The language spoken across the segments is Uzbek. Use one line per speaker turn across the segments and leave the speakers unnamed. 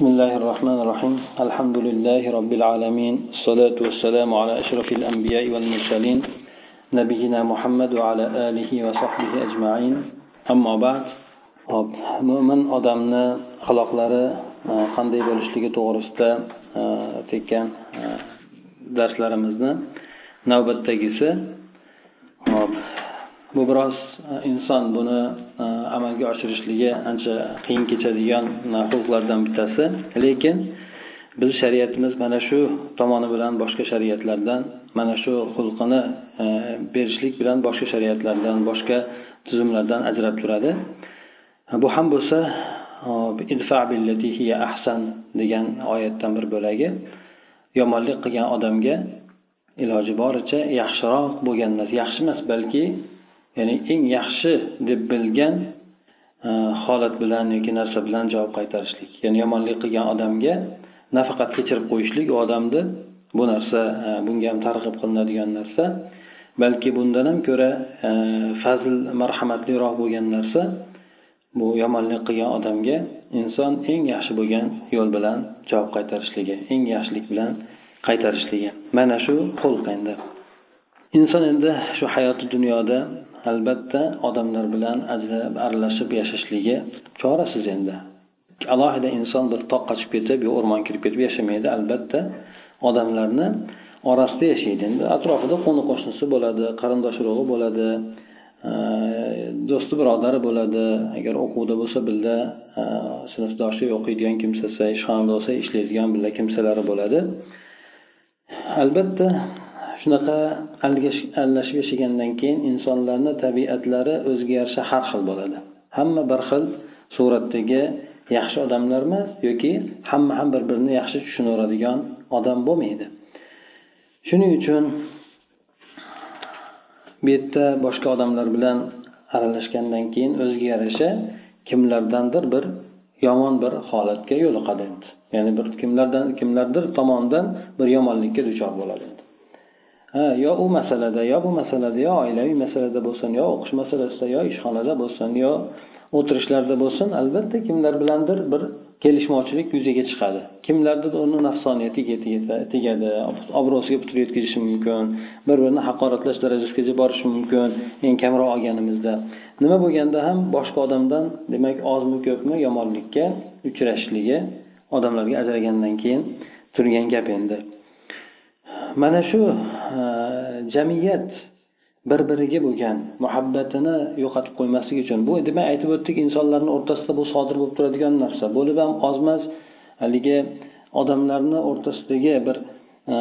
بسم الله الرحمن الرحيم الحمد لله رب العالمين الصلاة والسلام على أشرف الأنبياء والمرسلين نبينا محمد وعلى آله وصحبه أجمعين أما بعد mo'min odamni axloqlari qanday bo'lishligi to'g'risida tekkan darslarimizni navbatdagisi hop Bu biroz e, inson buni e, amalga oshirishligi ancha qiyin kechadigan huquqlardan bittasi. Lekin biz shariatimiz mana shu tomoni bilan boshqa shariatlardan mana shu xulqini e, berishlik bilan boshqa shariatlardan boshqa tuzumlardan ajrab turadi. Bu ham bo'lsa ahsan degan oyatdan bir bo'lagi. Yomonlik qilgan odamga iloji boricha yaxshiroq bo'lgan narsa yaxshi emas balki ya'ni eng yaxshi deb bilgan e, holat bilan yoki narsa bilan javob qaytarishlik. Ya'ni yomonlik qilgan odamga nafaqat kechirib qo'yishlik u odamni bu narsa e, bunga ham targ'ib qilinadigan narsa balki bundan ham ko'ra e, fazl marhamatliroq bo'lgan narsa bu yomonlik qilgan odamga inson eng yaxshi bo'lgan yo'l bilan javob qaytarishligi eng yaxshilik bilan qaytarishligi. Mana shu xulq endi. Inson endi shu hayoti dunyoda albatta odamlar bilan ajrab aralashib yashashligi chorasiz endi. Alohida inson bir toq qochib ketib yo o'rmon kirib ketib yashamaydi albatta. Odamlarni orasida yashaydi. Endi atrofida qo'ni qo'shnisi bo'ladi qarindosh urug'i bo'ladi e, do'sti birodari bo'ladi. Agar o'quvda bo'lsa birga e, sinfdoshi o'qiydigan kimsasi ishxonada bo'lsa ishlaydigan birga kimsalari bo'ladi. Albatta shunaqa aralashib yashagandan keyin insonlarni tabiatlari o'ziga yarasha har xil bo'ladi. Hamma bir xil suratdagi yaxshi odamlar emas yoki hamma ham bir birini yaxshi tushunaveradigan odam bo'lmaydi. Shuning uchun bu yerda boshqa odamlar bilan aralashgandan keyin o'ziga yarasha kimlardandir bir yomon bir holatga yo'liqadi. Endi ya'ni bir kimlardan kimlardir tomonidan bir yomonlikka duchor bo'ladi. Ha yo u masalada yo bu masalada yo oilaviy masalada bo'lsin yo o'qish masalasida yo ishxonada bo'lsin yo o'tirishlarda bo'lsin albatta kimlar bilandir bir kelishmovchilik yuzaga chiqadi. Kimlardir uni nafsoniyatiga tegadi obro'siga putur yetkazishi mumkin bir birini haqoratlash darajasigacha borishi mumkin eng kamroq olganimizda. Nima bo'lganda ham boshqa odamdan demak ozmi ko'pmi yomonlikka uchrashligi odamlarga ajragandan keyin turgan gap endi. Mana shu e, jamiyat bir biriga bo'lgan muhabbatini yo'qotib qo'ymaslik uchun. Bu demak aytib o'tdik insonlarni o'rtasida bu sodir bo'lib turadigan narsa. Bo'lib ham ozmas haligi odamlarni o'rtasidagi bir e,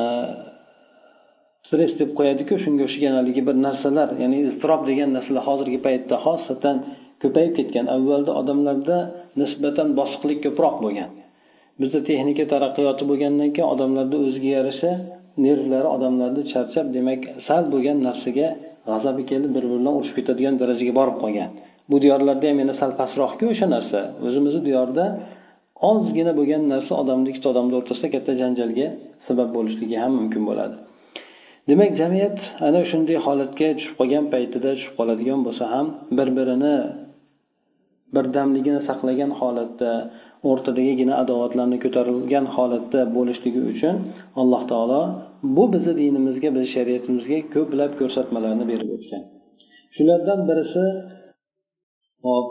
stress deb qo'yadiku shunga o'xshagan haligi bir narsalar ya'ni iztirob degan narsalar hozirgi paytda xosatan ko'payib ketgan. Avvalda odamlarda nisbatan bosiqlik ko'proq bo'lgan. Bizda texnika taraqqiyoti bo'lgandan keyin odamlarda o'ziga yarasha nervlari odamlarni charchab demak sal bo'lgan narsaga g'azabi kelib bir biri bilan urushib ketadigan darajaga borib qolgan. Bu diyorlarda ham yana sal pastroqku o'sha narsa. O'zimizni diyorda ozgina bo'lgan narsa odamni ikkita odamni o'rtasida katta janjalga sabab bo'lishligi ham mumkin bo'ladi. Demak jamiyat ana shunday holatga tushib qolgan paytida tushib qoladigan bo'lsa ham bir birini birdamligini saqlagan holatda o'rtadagigina adovatlarni ko'tarilgan holatda bo'lishligi uchun alloh taolo bu bizni dinimizga bizni shariatimizga ko'plab ko'rsatmalarni berib o'tgan. Shulardan birisi hop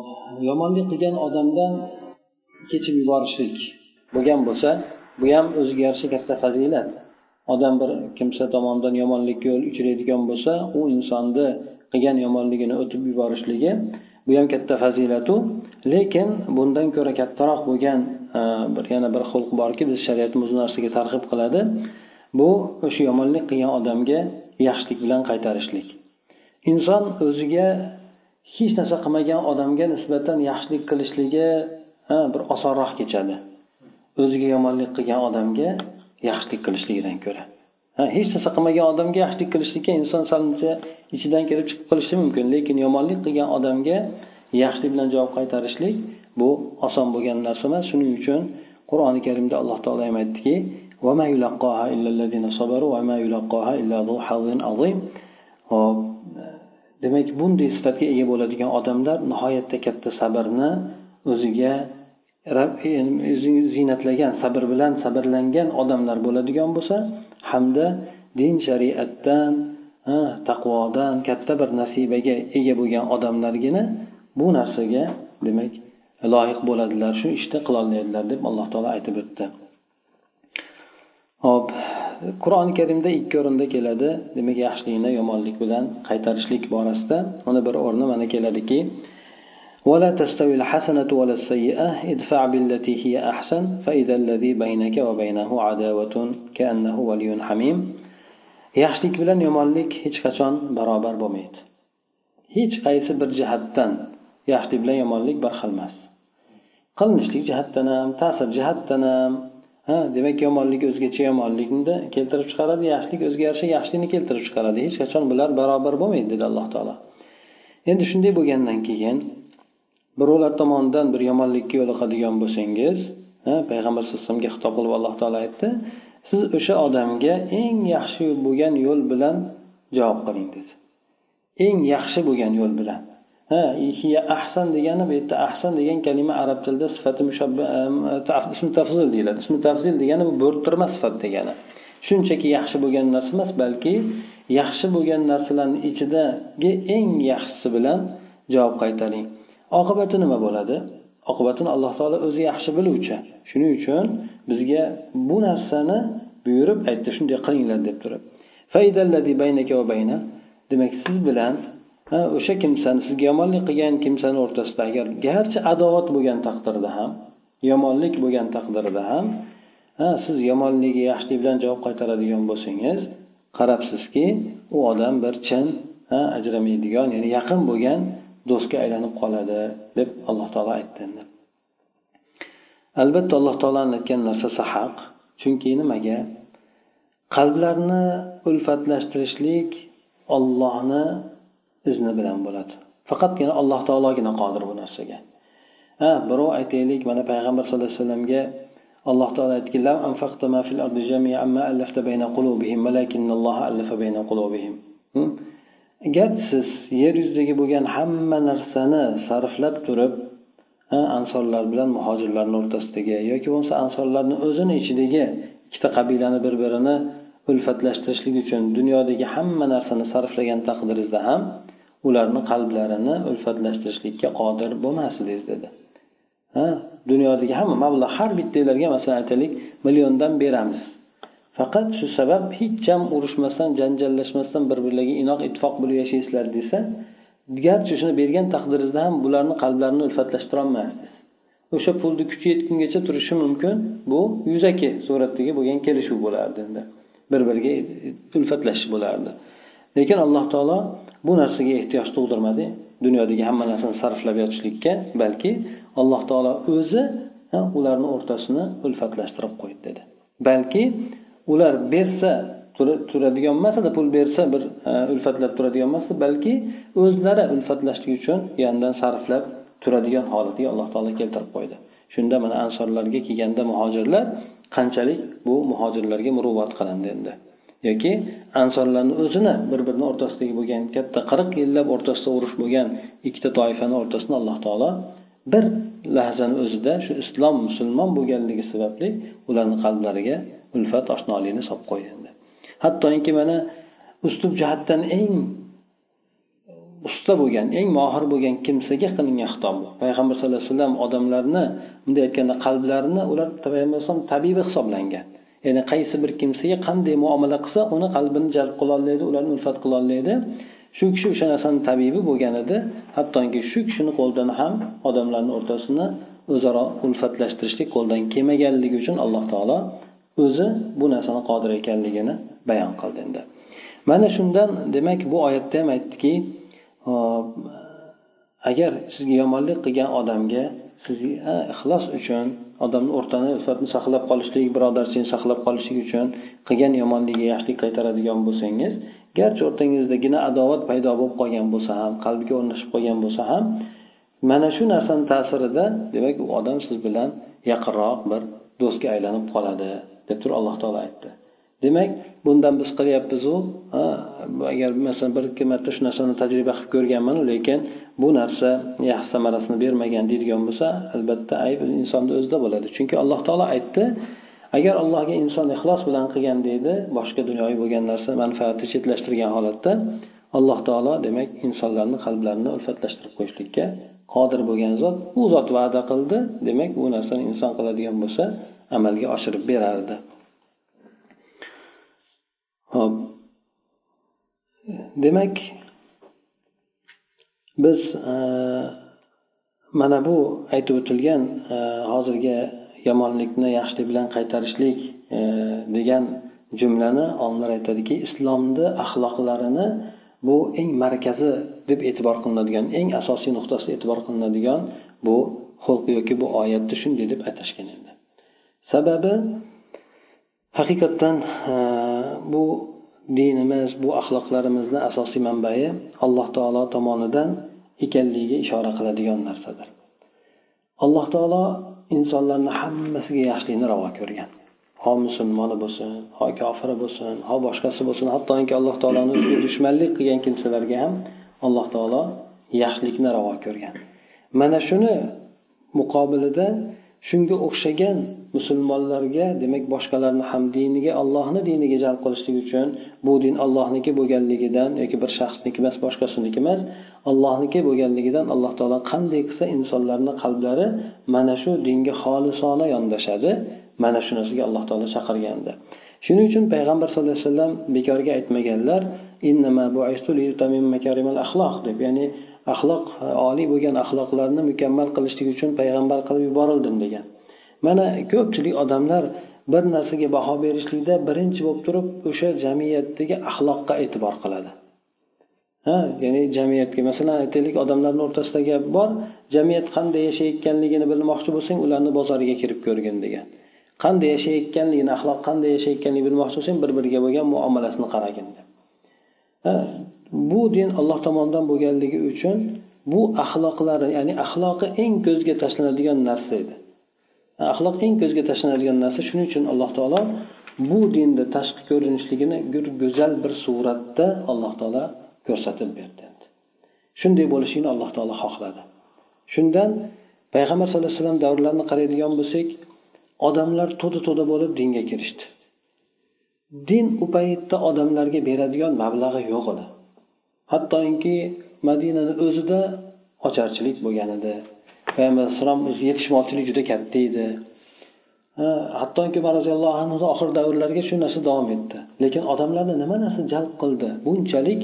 yomonlik qilgan odamdan kechib yuborishlik. Bo'lgan bo'lsa bu ham o'ziga yarasha katta fazilat. Odam bir kimsa tomonidan yomonlikka yo'l uchraydigan bo'lsa u insonni qilgan yomonligini o'tib yuborishligi bu ham katta fazilatu. Lekin bundan ko'ra kattaroq bo'lgan e, bir yana bir xulq borki biz shariatimiz bu narsaga targ'ib qiladi. Bu o'sha yomonlik qilgan odamga yaxshilik bilan qaytarishlik. Inson o'ziga hech narsa qilmagan odamga nisbatan yaxshilik qilishligi e, bir osonroq kechadi. O'ziga yomonlik qilgan odamga yaxshilik qilishligidan ko'ra. Hech narsa qilmagan odamga yaxshilik qilishlikka inson salcha ichidan kelib chiqib qilishi mumkin. Lekin yomonlik qilgan odamga yaxshilik bilan javob qaytarishlik bu oson bo'lgan narsa emas. Shuning uchun qur'oni karimda alloh taolo ham aytdiki hop. Demak bunday sifatga ega bo'ladigan odamlar nihoyatda katta sabrni o'ziga o'zingiz e, ziynatlagan sabr bilan sabrlangan odamlar bo'ladigan bo'lsa hamda din shariatdan taqvodan katta bir nasibaga ega bo'lgan odamlargina bu narsaga demak loyiq bo'ladilar shu ishni qilolmaydilar deb alloh taolo aytib o'tdi. Hop qur'oni karimda ikki o'rinda keladi. Demak yaxshilikni yomonlik bilan qaytarishlik borasida. Uni bir o'rni mana keladiki ولا تستوي الحسنة ولا السيئة ادفع بالتي هي أحسن فإذا الذي بينك وبينه عداوة كأنه ولي حميم yaxshilik bilan yomonlik hech qachon barobar bo'lmaydi hech qaysi bir jihatdan yaxshilik bilan yomonlik bir xil emas qilinishlik jihatdan ham ta'sir jihatdan ham ha demak yomonlik o'zgacha yomonlikni keltirib chiqaradi yaxshilik o'ziga yarasha yaxshilikni keltirib chiqaradi hech qachon bular barobar bo'lmaydi dedi alloh taolo endi shunday bo'lgandan keyin birovlar tomonidan bir yomonlikka yo'liqadigan bo'lsangiz payg'ambar sallallohu alayhi vasallamga xitob qilib alloh taolo aytdi siz o'sha odamga eng yaxshi bo'lgan yo'l bilan javob qiling dedi. Eng yaxshi bo'lgan yo'l bilan. Ha ahsan degani bu yerda ahsan degan kalima arab tilida sifati ismi tafzil deyiladi. Ismi tafzil degani bu bo'rttirma sifat degani. Shunchaki yaxshi bo'lgan narsa emas balki yaxshi bo'lgan narsalarni ichidagi eng yaxshisi bilan javob qaytaring. Oqibati nima bo'ladi? Oqibatini alloh taolo o'zi yaxshi biluvchi. Shuning uchun bizga bu narsani buyurib aytdi shunday qilinglar deb turib. Demak siz bilan o'sha kimsani sizga yomonlik qilgan kimsani o'rtasida agar garchi adovat bo'lgan taqdirda ham yomonlik bo'lgan taqdirda ham ha siz yomonligiga yaxshilik bilan javob qaytaradigan bo'lsangiz qarabsizki u odam bir chin ajramaydigan ya'ni yaqin bo'lgan do'stga aylanib qoladi deb alloh taolo aytdi endi. Albatta alloh taoloni aytgan narsasi haq chunki nimaga? Qalblarni ulfatlashtirishlik ollohni izni bilan bo'ladi. Faqatgina alloh taologina qodir bu narsaga. Ha birov aytaylik mana payg'ambar sallallohu alayhi vasallamga alloh taolo aytdilar agar siz yer yuzidagi bo'lgan hamma narsani sarflab turib ansorlar bilan muhojirlarni o'rtasidagi yoki bo'lmasa ansorlarni o'zini ichidagi ikkita qabilani bir birini ulfatlashtirishlik uchun dunyodagi hamma narsani sarflagan taqdiringizda ham ularni qalblarini ulfatlashtirishlikka qodir bo'lmasdingiz dedi. Ha dunyodagi hamma mablag' har bittanglarga masalan aytaylik milliondan beramiz. Faqat shu sabab hech ham urushmasdan janjallashmasdan bir birlariga inoq ittifoq bo'lib yashaysizlar desa garchi shuni bergan taqdiringizda ham bularni qalblarini ulfatlashtirolmasdingiz o'sha pulni kuchi yetgungacha turishi mumkin. Bu yuzaki suratdagi bo'lgan kelishuv bo'lardi endi. Bir biriga ulfatlashish bo'lardi. Lekin alloh taolo bu narsaga ehtiyoj tug'dirmadi. Dunyodagi hamma narsani sarflab yotishlikka balki alloh taolo o'zi ularni o'rtasini ulfatlashtirib qo'ydi dedi. Balki ular bersa turadigan emasdi pul bersa bir e, ulfatlab turadigan emas balki o'zlari ulfatlashlik uchun yonidan sarflab turadigan holatga alloh taolo keltirib qo'ydi. Shunda mana ansorlarga kelganda muhojirlar qanchalik bu muhojirlarga muruvvat qilindi endi. Yoki ansorlarni o'zini bir birini o'rtasidagi bo'lgan katta qirq yillab o'rtasida urush bo'lgan ikkita toifani o'rtasini alloh taolo bir lahzani o'zida shu islom musulmon bo'lganligi sababli ularni qalblariga ulfat oshnolikni solib qo'ydi endi hattoki mana uslub jihatdan eng usta bo'lgan eng mohir bo'lgan kimsaga qilingan xitob bu. Payg'ambar sallallohu alayhi vasallam odamlarni bunday aytganda qalblarini ular payg'ambar tabibi hisoblangan. Ya'ni qaysi bir kimsaga qanday muomala qilsa uni qalbini jalb qilolmaydi ularni ulfat qilolmaydi shu kishi o'sha narsani tabibi bo'lgan edi. Hattoki shu kishini qo'lidan ham odamlarni o'rtasini o'zaro ulfatlashtirishlik qo'ldan kelmaganligi uchun alloh taolo o'zi bu narsani qodir ekanligini bayon qildi endi. Mana shundan demak bu oyatda ham aytdiki agar sizga yomonlik qilgan odamga siz ixlos uchun odamni o'rtani ulfatni saqlab qolishlik birodarchilikni saqlab qolishlik uchun qilgan yomonligiga yaxshilik qaytaradigan bo'lsangiz garchi o'rtangizdagina adovat paydo bo'lib qolgan bo'lsa ham qalbiga o'rnashib qolgan bo'lsa ham mana shu narsani ta'sirida demak u odam siz bilan yaqinroq bir do'stga aylanib qoladi. Deb turib alloh taolo aytdi. Demak bundan biz qilyapmizu agar masalan bir ikki marta shu narsani tajriba qilib ko'rganman lekin bu narsa yaxshi samarasini bermagan deydigan bo'lsa albatta ayb insonni o'zida bo'ladi. Chunki alloh taolo aytdi agar allohga inson ixlos bilan qilgan deydi boshqa dunyoviy bo'lgan narsa manfaatni chetlashtirgan holatda alloh taolo demak insonlarni qalblarini ulfatlashtirib qo'yishlikka qodir bo'lgan zot u zot va'da qildi. Demak bu narsani inson qiladigan bo'lsa amalga oshirib berardi. Ho'p demak biz e, mana bu aytib o'tilgan e, hozirgi yomonlikni yaxshilik bilan qaytarishlik e, degan jumlani olimlar aytadiki islomni axloqlarini bu eng markazi deb e'tibor qilinadigan eng asosiy nuqtasi e'tibor qilinadigan bu xulq yoki bu oyatni shunday deb atashgan endi sababi haqiqatdan e, bu dinimiz bu axloqlarimizni asosiy manbai alloh taolo tomonidan ekanligiga ishora qiladigan narsadir. Alloh taolo insonlarni hammasiga yaxshilikni ravo ko'rgan. Ho musulmoni bo'lsin ho kofiri bo'lsin ho boshqasi bo'lsin hattoki alloh taoloni o'ziga dushmanlik qilgan kimsalarga ham alloh taolo yaxshilikni ravo ko'rgan. Mana shuni muqobilida shunga o'xshagan musulmonlarga demak boshqalarni ham diniga allohni diniga jalb qilishlik uchun bu din allohniki bo'lganligidan yoki bir shaxsniki emas boshqasiniki emas allohniki bo'lganligidan alloh taolo qanday qilsa insonlarni qalblari mana shu dinga xolisona yondashadi. Mana shu narsaga alloh taolo chaqirgandi. Shuning uchun payg'ambar sallallohu alayhi vasallam bekorga aytmaganlar deb ya'ni axloq e, oliy bo'lgan axloqlarni mukammal qilishlik uchun payg'ambar qilib yuborildim degan. Mana ko'pchilik odamlar bir narsaga baho berishlikda birinchi bo'lib turib o'sha jamiyatdagi axloqqa e'tibor qiladi. Ha ya'ni jamiyatga masalan aytaylik odamlarni o'rtasida gap bor jamiyat qanday yashayotganligini bilmoqchi bo'lsang ularni bozoriga kirib ko'rgin degan. Qanday yashayotganligini axloq qanday yashayotganligini bilmoqchi bo'lsang bir biriga bo'lgan muomalasini qaragin bu din alloh tomonidan bo'lganligi uchun bu axloqlari ya'ni axloqi eng ko'zga tashlanadigan narsa edi. Axloq eng ko'zga tashlanadigan narsa. Shuning uchun alloh taolo bu dinni tashqi ko'rinishligini go'zal bir suratda alloh taolo ko'rsatib berdi. Shunday bo'lishini alloh taolo xohladi. Shundan payg'ambar sallallohu alayhi vasallam davrlarini qaraydigan bo'lsak odamlar to'da to'da bo'lib dinga kirishdi. Din u paytda odamlarga beradigan mablag'i yo'q edi. Hattoki madinani o'zida ocharchilik bo'lgan edi payg'ambar alayhissalom o'zi yetishmovchilik juda katta edi. Hattoki umar roziyallohu anhu oxir davrlarga shu narsa davom etdi. Lekin odamlarni nima narsa jalb qildi? Bunchalik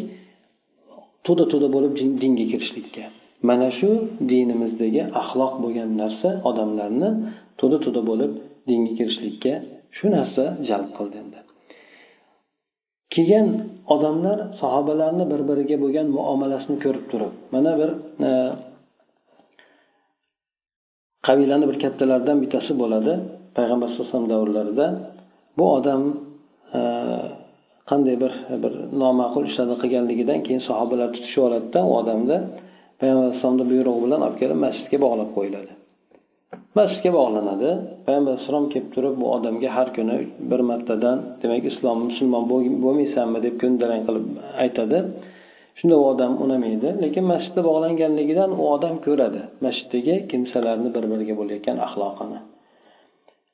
to'da to'da bo'lib dinga kirishlikka. Mana shu dinimizdagi axloq bo'lgan narsa odamlarni to'da to'da bo'lib dinga kirishlikka shu narsa jalb qildi endi. Kelgan odamlar sahobalarni bir biriga bo'lgan muomalasini ko'rib turib mana bir e, qabilani bir kattalaridan bittasi bo'ladi payg'ambar sallallohu alayhi vasallam davrlarida. Bu odam e, qanday bir bir noma'qul ishlarni qilganligidan keyin sahobalar tutishib oladida u odamni payg'ambar alayhissalomni buyrug'i bilan olib kelib masjidga bog'lab qo'yiladi. Masjidga bog'lanadi. Payg'ambar alayhissalom kelib turib bu odamga har kuni bir martadan demak islom musulmon bo'lmaysanmi deb ko'ndalang qilib aytadi. Shunda u odam unamaydi lekin masjidda bog'langanligidan u odam ko'radi. Masjiddagi kimsalarni bir biriga bo'layotgan axloqini.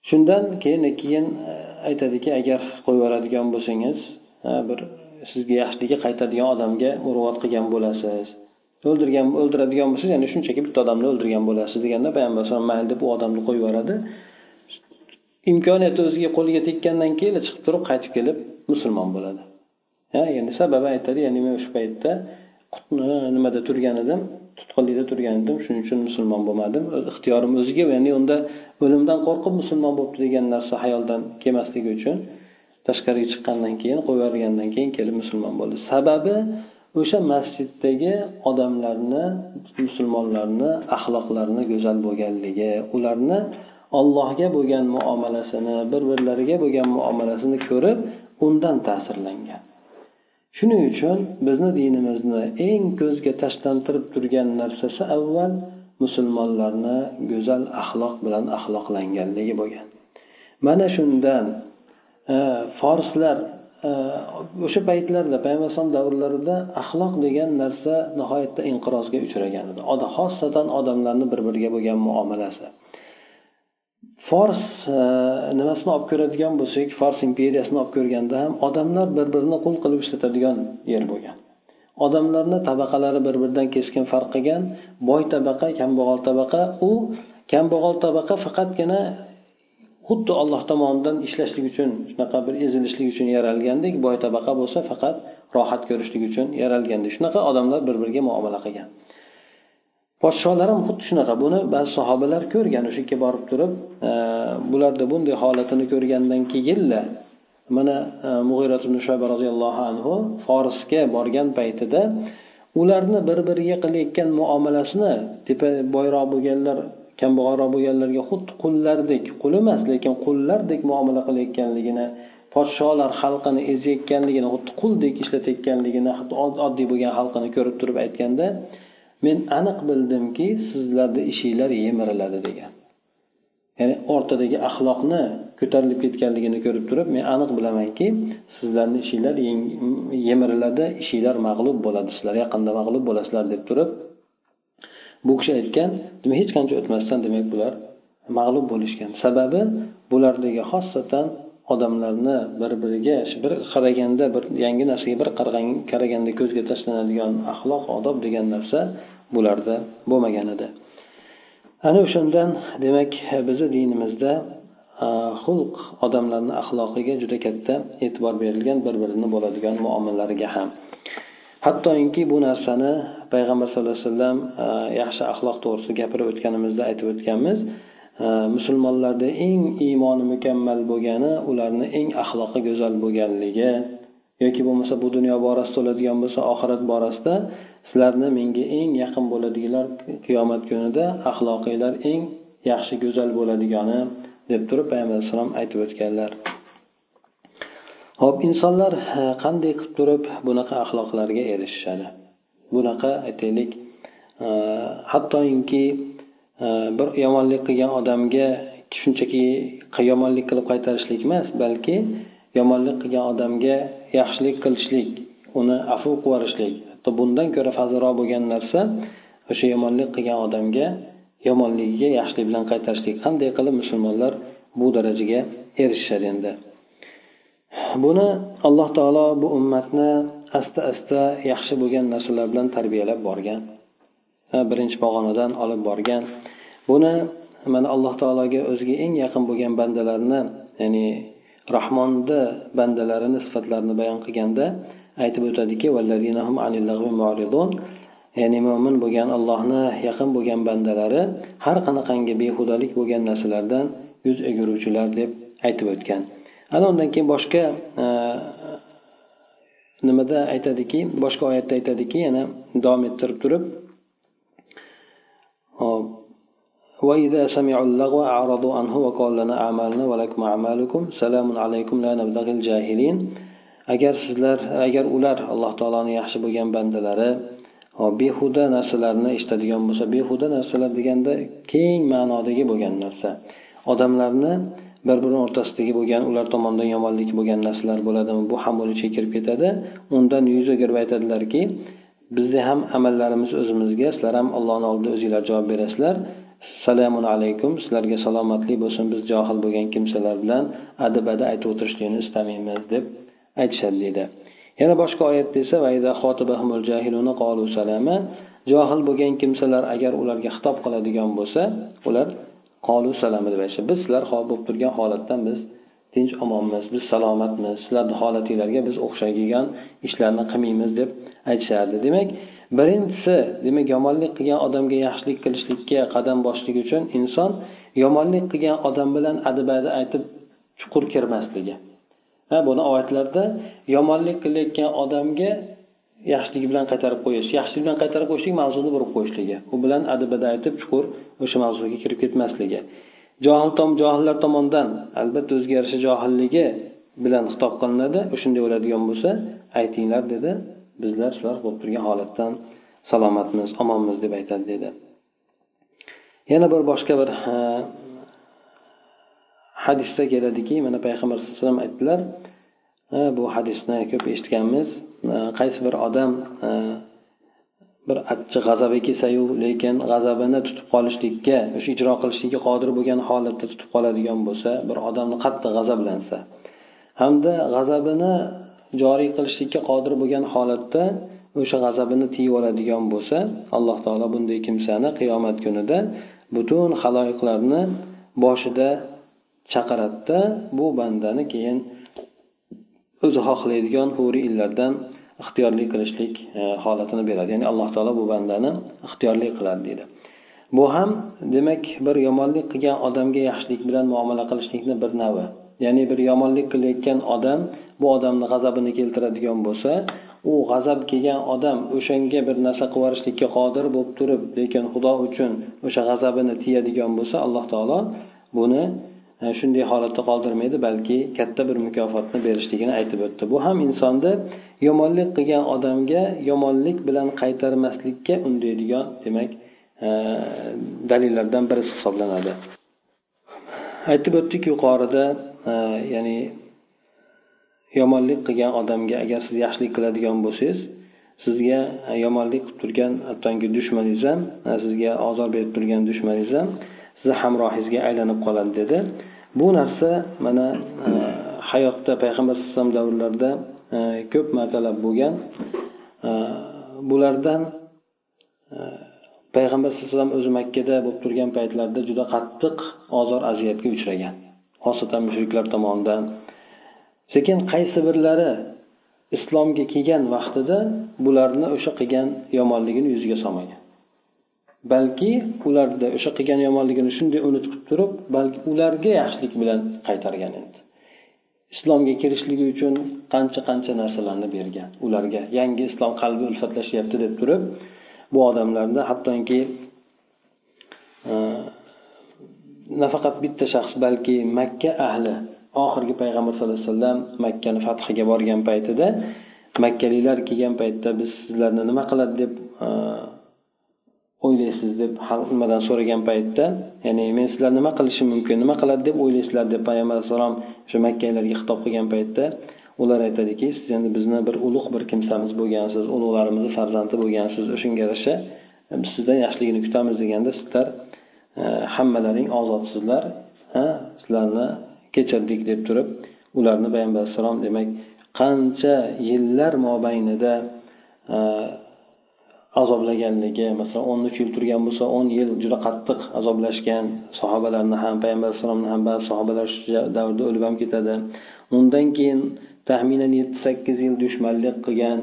Shundan keyin keyin e, aytadiki agar qo'yib yuboradigan bo'lsangiz e, bir sizga yaxshiligi qaytadigan odamga muruvvat qilgan bo'lasiz. O'ldirgan o'ldiradigan bo'lsa ya'ni shunchaki bitta odamni o'ldirgan bo'lasiz deganda payg'ambar alayhisalom mayli deb u odamni qo'yib yuboradi. Imkoniyati o'ziga qo'liga tekkandan keyin chiqib turib qaytib kelib musulmon bo'ladi. Endi sababi aytadi ya'ni men o'sha paytda nimada turgan edim tutqunlikda turgan edim shuning uchun musulmon bo'lmadim. Ixtiyorim o'ziga ya'ni unda o'limdan qo'rqib musulmon bo'libdi degan narsa hayoldan kelmasligi uchun tashqariga chiqqandan keyin qo'yib yuborgandan keyin kelib musulmon bo'ldi. Sababi o'sha masjiddagi odamlarni musulmonlarni axloqlarini go'zal bo'lganligi ularni allohga bo'lgan muomalasini bir birlariga bo'lgan muomalasini ko'rib undan ta'sirlangan. Shuning uchun bizni dinimizni eng ko'zga tashlantirib turgan narsasi avval musulmonlarni go'zal axloq bilan axloqlanganligi bo'lgan. Mana shundan e, forslar o'sha paytlarda payg'ambar alayhisalom davrlarida axloq degan narsa nihoyatda inqirozga uchragan edi. Xossatan odamlarni bir biriga bo'lgan muomalasi. Fors e, nimasini olib ko'radigan bo'lsak fors imperiyasini olib ko'rganda ham odamlar bir birini qul qilib ishlatadigan yer bo'lgan. Odamlarni tabaqalari bir biridan keskin farq qilgan boy tabaqa kambag'al tabaqa u kambag'al tabaqa faqatgina xuddi olloh tomonidan ishlashlik uchun shunaqa bir ezilishlik uchun yaralgandek boy tabaqa bo'lsa faqat rohat ko'rishlik uchun yaralgandek shunaqa odamlar bir biriga muomala qilgan. Podsholar ham xuddi shunaqa. Buni ba'zi sahobalar ko'rgan. O'sha yerga borib turib e, bularni bunday holatini ko'rgandan keyinla mana e, mug'irat ibn shoba roziyallohu anhu forsga borgan paytida ularni bir biriga qilayotgan muomalasini tepa boyroq bo'lganlar kambag'alroq bo'lganlarga xuddi qullardek qul emas lekin qullardek muomala qilayotganligini podsholar xalqini ezayotganligini xuddi quldek ishlatayotganligini hatto oddiy bo'lgan xalqini ko'rib turib aytganda men aniq bildimki sizlarni ishinglar yemiriladi degan. Ya'ni o'rtadagi axloqni ko'tarilib ketganligini ko'rib turib men aniq bilamanki sizlarni ishinglar yemiriladi ishinglar mag'lub bo'ladi sizlar yaqinda mag'lub bo'lasizlar deb turib bu kishi aytgan demak hech qancha o'tmasdan demak bular mag'lub bo'lishgan. Sababi bulardagi xosatan odamlarni bir biriga bir qaraganda bir yangi narsaga bir qaraganda ko'zga tashlanadigan axloq odob degan narsa bularda bo'lmagan edi. Ana o'shandan demak bizni dinimizda xulq odamlarni axloqiga juda katta e'tibor berilgan bir birini bo'ladigan muomalalariga ham. Hattoki bu narsani payg'ambar sallallohu alayhi vasallam e, yaxshi axloq to'g'risida gapirib o'tganimizda aytib o'tganmiz. E, musulmonlarda eng iymoni mukammal bo'lgani ularni eng axloqi go'zal bo'lganligi. Yoki bo'lmasa bu dunyo borasida bo'ladigan bo'lsa oxirat borasida sizlarni menga eng yaqin bo'ladiganlar qiyomat kunida axloqinglar eng yaxshi go'zal bo'ladigani deb turib payg'ambar alayhissalom aytib o'tganlar. Ho'p insonlar qanday qilib turib bunaqa axloqlarga erishishadi? Bunaqa aytaylik hattoki bir yomonlik qilgan odamga shunchaki yomonlik qilib qaytarishlik emas balki yomonlik qilgan odamga yaxshilik qilishlik uni afu qilib yuborishlik. Hatto bundan ko'ra fazilroq bo'lgan narsa o'sha yomonlik qilgan odamga yomonligiga yaxshilik bilan qaytarishlik. Qanday qilib musulmonlar bu darajaga erishishadi endi? Buni alloh taolo bu ummatni asta asta yaxshi bo'lgan narsalar bilan tarbiyalab borgan birinchi pog'onadan olib borgan. Buni mana alloh taologa o'ziga eng yaqin bo'lgan bandalarni ya'ni rahmonni bandalarini sifatlarini bayon qilganda aytib o'tadiki ya'ni mo'min bo'lgan allohni yaqin bo'lgan bandalari har qanaqangi behudalik bo'lgan narsalardan yuz o'giruvchilar deb aytib o'tgan. ana undan keyin boshqa e, nimada aytadiki boshqa oyatda aytadiki yana davom ettirib turib hop وإذا سمعوا اللغو أعرضوا عنه وقال لنا أعمالنا ولكم أعمالكم سلام عليكم لا نبتغي الجاهلين agar sizlar agar ular alloh taoloni yaxshi bo'lgan bandalari behuda narsalarni eshitadigan bo'lsa behuda narsalar deganda keng ma'nodagi bo'lgan narsa odamlarni bir biri o'rtasidagi bo'lgan ular tomonidan yomonlik bo'lgan narsalar bo'ladimi? Bu ham buni kirib ketadi. Undan yuz o'girib aytadilarki bizni ham amallarimiz o'zimizga sizlar ham allohni oldida o'zinglar javob berasizlar. Assalomu alaykum sizlarga salomatlik bo'lsin. Biz johil bo'lgan kimsalar bilan adabada aytib o'tirishlikni istamaymiz deb aytishadi deydi. Yana boshqa oyatda esa johil bo'lgan kimsalar agar ularga xitob qiladigan bo'lsa ular qolu salama deb aytishadi. Biz sizlar bo'lib turgan holatdan biz tinch omonmiz biz salomatmiz. Sizlarni holatinglarga biz o'xshagan ishlarni qilmaymiz deb aytishardi. Demak birinchisi demak yomonlik qilgan odamga yaxshilik qilishlikka qadam bosishlik uchun inson yomonlik qilgan odam bilan adibada aytib chuqur kirmasligi. Ha buni oyatlarda yomonlik qilayotgan odamga yaxshilik bilan qaytarib qo'yish. Yaxshilik bilan qaytarib qo'yishlik mavzuni burib qo'yishligi. U bilan adabida aytib chuqur o'sha mavzuga kirib ketmasligi. Johil tom johillar tomonidan albatta o'ziga yarasha johilligi bilan xitob qilinadi. Shunday bo'ladigan bo'lsa aytinglar dedi bizlar shular bo'lib turgan holatdan salomatmiz omonmiz deb aytadi dedi. Yana bir boshqa bir hadisda keladiki mana payg'ambar sallallohu alayhi vasallam aytdilar. Bu hadisni ko'p eshitganmiz. Э, qaysi bir odam э, bir achchiq g'azabi kelsayu lekin g'azabini tutib qolishlikka o'sha ijro qilishlikka qodir bo'lgan holatda tutib qoladigan bo'lsa bir odamni qattiq g'azablansa hamda g'azabini joriy qilishlikka qodir bo'lgan holatda o'sha g'azabini tiyib oladigan bo'lsa alloh taolo bunday kimsani qiyomat kunida butun haloyiqlarni boshida chaqiradida bu bandani keyin o'zi xohlaydigan huri illardan ixtiyorli qilishlik e, holatini beradi. Ya'ni alloh taolo bu bandani ixtiyorli qiladi deydi. Bu ham demak bir yomonlik qilgan odamga yaxshilik bilan muomala qilishlikni bir navi. Ya'ni bir yomonlik qilayotgan odam bu odamni g'azabini keltiradigan bo'lsa u g'azab kelgan odam o'shanga bir narsa qilib yuborishlikka qodir bo'lib turib lekin xudo uchun o'sha g'azabini tiyadigan bo'lsa alloh taolo buni shunday holatda qoldirmaydi balki katta bir mukofotni berishligini aytib o'tdi. Bu ham insonni yomonlik qilgan odamga yomonlik bilan qaytarmaslikka undaydigan demak dalillardan birisi hisoblanadi. Aytib o'tdik yuqorida ya'ni yomonlik qilgan odamga agar siz yaxshilik qiladigan bo'lsangiz sizga yomonlik qilib turgan hattoki dushmaningiz ham sizga ozor berib turgan dushmaningiz ham sizni hamrohingizga aylanib qoladi dedi. Bu narsa mana e, hayotda payg'ambar alayhi vasallam davrlarida e, ko'p martalab bo'lgan. E, bulardan e, payg'ambar alayhi vasallam o'zi makkada bo'lib turgan paytlarida juda qattiq ozor aziyatga uchragan. Xosatan mushriklar tomonidan. Sekin qaysi birlari islomga kelgan vaqtida bularni o'sha qilgan yomonligini yuziga solmagan. Balki ularda o'sha qilgan yomonligini shunday unutib turib balki ularga yaxshilik bilan qaytargan edi. Islomga kirishligi uchun qancha qancha narsalarni bergan. Ularga yangi islom qalbi ulfatlashyapti deb turib bu odamlarni hattoki e, nafaqat bitta shaxs balki makka ahli oxirgi payg'ambar sallallohu alayhi vasallam makkani fathiga borgan paytida makkaliklar kelgan paytda biz sizlarni nima qiladi deb e, o'ylaysiz deb nimadan so'ragan paytda ya'ni men sizlar nima qilishim mumkin nima qiladi deb o'ylaysizlar deb payg'ambar alayhissalom o'sha makkalarga xitob qilgan paytda ular aytadiki siz endi bizni bir ulug' bir kimsamiz bo'lgansiz ulug'larimizni farzandi bo'lgansiz o'shanga yarasha biz sizdan yaxshiligini kutamiz deganda sizlar e, hammalaring ozodsizlar sizlarni kechirdik deb turib ularni payg'ambar alayhissalom demak qancha yillar mobaynida e, azoblaganligi masalan o'nni uch yil turgan bo'lsa o'n yil juda qattiq azoblashgan sahobalarni ham payg'ambar alayhissalomni ham ba'zi sahobalar shu davrda o'lib ham ketadi. Undan keyin taxminan yetti sakkiz yil dushmanlik qilgan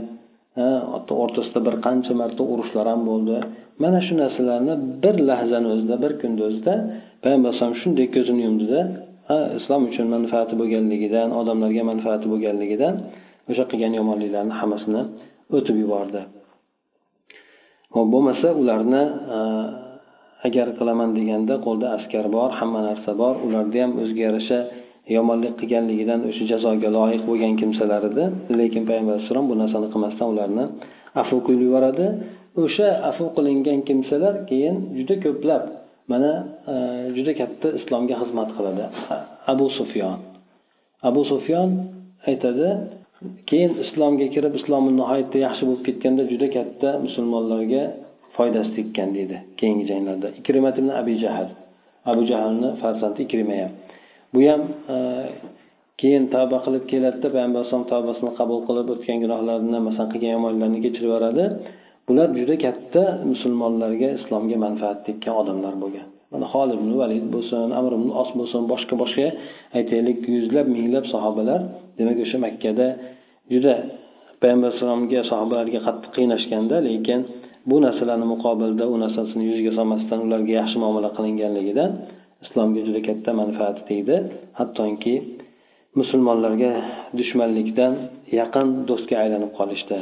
o'rtasida bir qancha marta urushlar ham bo'ldi. Mana shu narsalarni bir lahzani o'zida bir kunni o'zida payg'ambar alayhisalom shunday ko'zini yumdida islom uchun manfaati bo'lganligidan odamlarga manfaati bo'lganligidan o'sha qilgan yomonliklarni hammasini o'tib yubordi. Bo'lmasa ularni e, agar qilaman deganda qo'lda askar bor hamma narsa bor ularda ham o'ziga yarasha yomonlik qilganligidan o'sha jazoga loyiq bo'lgan kimsalar edi lekin payg'ambar alayhissalom bu narsani qilmasdan ularni afu qilib yuboradi. O'sha afu qilingan kimsalar keyin juda ko'plab mana e, juda katta islomga xizmat qiladi. Abu sufyon. Abu sufyon aytadi keyin islomga kirib islomi nihoyatda yaxshi bo'lib ketganda juda katta musulmonlarga foydasi tekkan deydi keyingi janglarda. Ikrimat ibn abi jahl abu jahlni farzandi ikrima ham bu ham e, keyin tavba qilib keladida payg'ambar alayhisalom tavbasini qabul qilib o'tgan gunohlarini masalan qilgan yomonliklarni kechirib yuboradi. Bular juda katta musulmonlarga islomga manfaat tekkan odamlar bo'lgan. Mana holid ibn valid bo'lsin amr ibn os bo'lsin boshqa boshqa aytaylik yuzlab minglab sahobalar. Demak o'sha makkada juda payg'ambar alayhissalomga sahobalarga qattiq qiynashganda lekin bu narsalarni muqobilda u narsasini yuziga solmasdan ularga yaxshi muomala qilinganligidan islomga juda katta manfaati tegdi. Hattoki musulmonlarga dushmanlikdan yaqin do'stga aylanib qolishdi.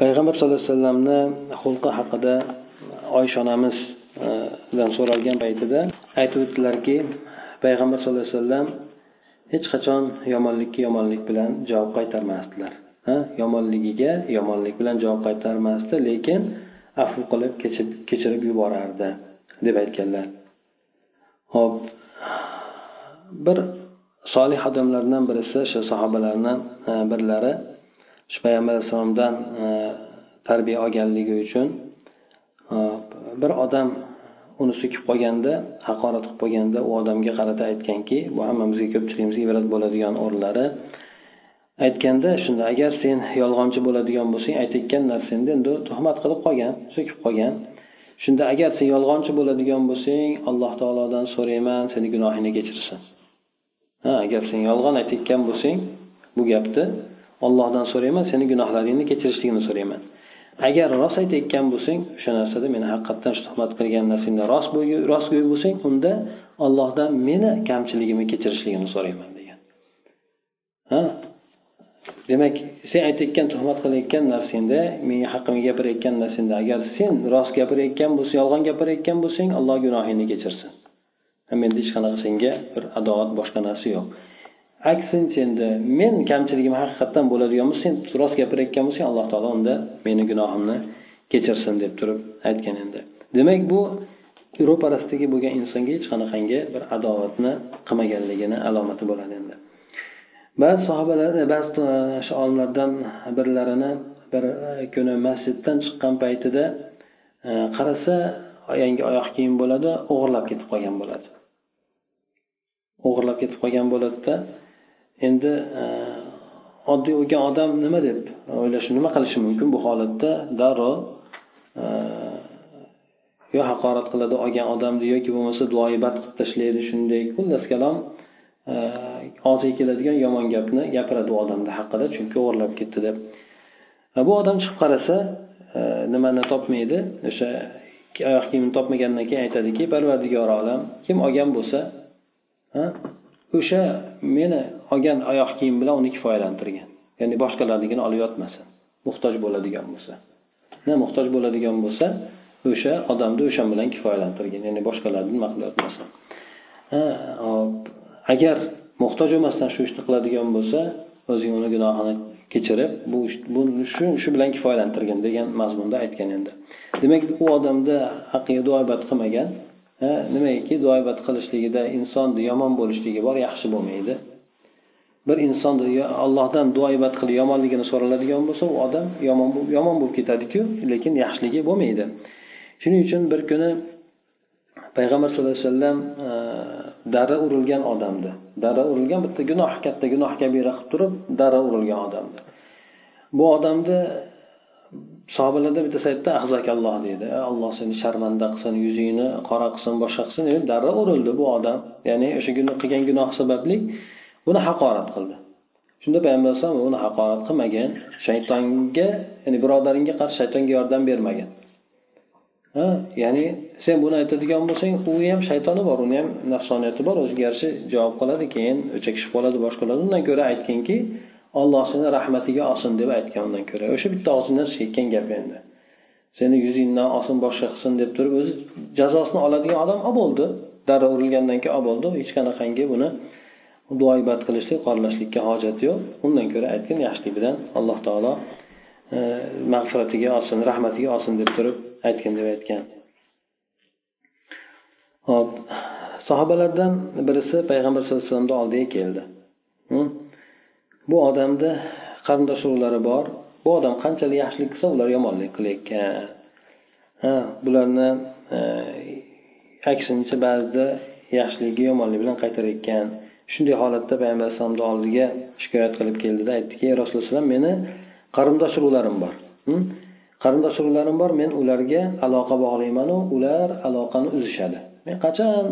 Payg'ambar sallallohu alayhi vasallamni xulqi haqida oysha onamiz dan so'ralgan paytida aytib o'tdilarki payg'ambar sallallohu alayhi vasallam hech qachon yomonlikka yomonlik bilan javob qaytarmasdilar. Ha? Yomonligiga yomonlik bilan javob qaytarmasdi lekin afv qilib kechirib yuborardi deb aytganlar. Ho'p bir solih odamlardan birisi shu sahobalardan e, birlari shu payg'ambar alayhissalomdan e, tarbiya olganligi uchun e, bir odam uni so'kib qolganda haqorat qilib qolganda u odamga qarata aytganki bu hammamizga ko'pchiligimizga ibrat bo'ladigan o'rinlari. Aytganda shunda agar sen yolg'onchi bo'ladigan bo'lsang aytayotgan narsangni endi tuhmat qilib qolgan so'kib qolgan. Shunda agar sen yolg'onchi bo'ladigan bo'lsang alloh taolodan so'rayman seni gunohingni kechirsin. Ha agar sen yolg'on aytayotgan bo'lsang bu gapni ollohdan so'rayman seni gunohlaringni kechirishligini so'rayman. Agar rost aytayotgan bo'lsang o'sha narsada meni haqiqatdan tuhmat qilgan narsangda rost rostgo'y bo'lsang unda ollohdan meni kamchiligimni kechirishligini so'rayman degan. Ha? Demak sen aytayotgan tuhmat qilayotgan narsangda menga haqqimga gapirayotgan narsangda agar sen rost gapirayotgan bo'lsang yolg'on gapirayotgan bo'lsang alloh gunohingni kechirsin. Menda hech qanaqa senga bir adovat boshqa narsa yo'q. Aksincha endi men kamchiligim haqiqatdan bo'ladigan bo'lsa sen rost gapirayotgan bo'lsang alloh taolo unda meni gunohimni kechirsin deb turib aytgan endi. Demak bu ro'parasidagi bo'lgan insonga hech qanaqangi bir adovatni qilmaganligini alomati bo'ladi endi. Ba'zi sahobalar ba'zi shu olimlardan birlarini bir e, kuni masjiddan chiqqan paytida e, qarasa yangi oyoq kiyim bo'ladi o'g'irlab ketib qolgan bo'ladi. O'g'irlab ketib qolgan bo'ladida endi e, oddiy o'lgan odam nima deb o'ylashi nima qilishi mumkin bu holatda? Darrov e, yo haqorat qiladi olgan odamni yoki bo'lmasa duoibat qilib tashlaydi shunday. Xullas kalom e, og'ziga keladigan yomon gapni gapiradi u odamni haqida chunki o'g'irlab ketdi deb. Bu odam chiqib qarasa nimani topmaydi? O'sha oyoq kiyimini topmagandan keyin aytadiki parvardigor olam kim olgan bo'lsa o'sha meni olgan oyoq kiyim bilan uni kifoyalantirgan. Ya'ni boshqalarnikini olib yotmasin. Muhtoj bo'ladigan bo'lsa. Na muhtoj bo'ladigan bo'lsa o'sha odamni o'sha bilan kifoyalantirgan ya'ni boshqalarni nima qilib yotmasin agar muhtoj bo'lmasdan shu ishni qiladigan bo'lsa o'zing uni gunohini kechirib bu buni shu shu bilan kifoyalantirgin degan mazmunda aytgan endi. Demak u odamda haqqiga duoibat qilmagan nimaiki duoibat qilishligida insonni yomon bo'lishligi bor yaxshi bo'lmaydi. Bir inson allohdan duoibat qilib yomonligini so'raladigan bo'lsa u odam yomon yomon bo'lib ketadiku lekin yaxshiligi bo'lmaydi. Shuning uchun bir kuni payg'ambar sallallohu alayhi vasallam darra dara urilgan odamni dara urilgan bitta gunoh katta gunoh kabira qilib turib dara urilgan odamni bu odamni sahobalarda bittasi aytdi ahzakalloh deydi. Alloh seni sharmanda qilsin yuzingni qora qilsin boshqa qilsin deb darrov urildi bu odam. Ya'ni o'sha qilgan gunoh sababli buni haqorat qildi. Shunda payg'ambar alayhisalom uni haqorat qilmagan shaytonga ya'ni birodaringga qarshi shaytonga yordam bermagan. Ha ya'ni sen buni aytadigan bo'lsang u ham shaytoni bor uni ham nafsoniyati bor o'ziga yarasha javob qiladi keyin o'chakishib qoladi boshqa qiladi undan ko'ra aytginki olloh seni rahmatiga olsin deb aytgan undan ko'ra. O'sha bitta og'zingdan chiqayotgan gap endi. Seni yuzingdan olsin boshqa qilsin deb turib o'zi jazosini oladigan odam olib bo'ldi. Darrov urilgandan keyin olib bo'ldi. Hech qanaqangi buni duoibat qilishlik qoralashlikka hojati yo'q. Undan ko'ra aytgan yaxshilik bilan alloh taolo e, mag'firatiga olsin rahmatiga olsin deb turib aytgin deb aytgan. Hop. Sahobalardan birisi payg'ambar sallallohu alayhi vasallamni oldiga keldi. Bu odamda qarindosh urug'lari bor. Bu odam qanchalik yaxshilik qilsa ular yomonlik qilayotgan. Ha bularni e, aksincha ba'zida yaxshiligi yomonlik bilan qaytarayotgan. Shunday holatda payg'ambar alayhissalomni oldiga shikoyat qilib keldida aytdiki ey rasululloh meni qarindosh urug'larim bor hm? qarindosh urug'larim bor men ularga aloqa bog'laymanu ular aloqani uzishadi. Men qachon?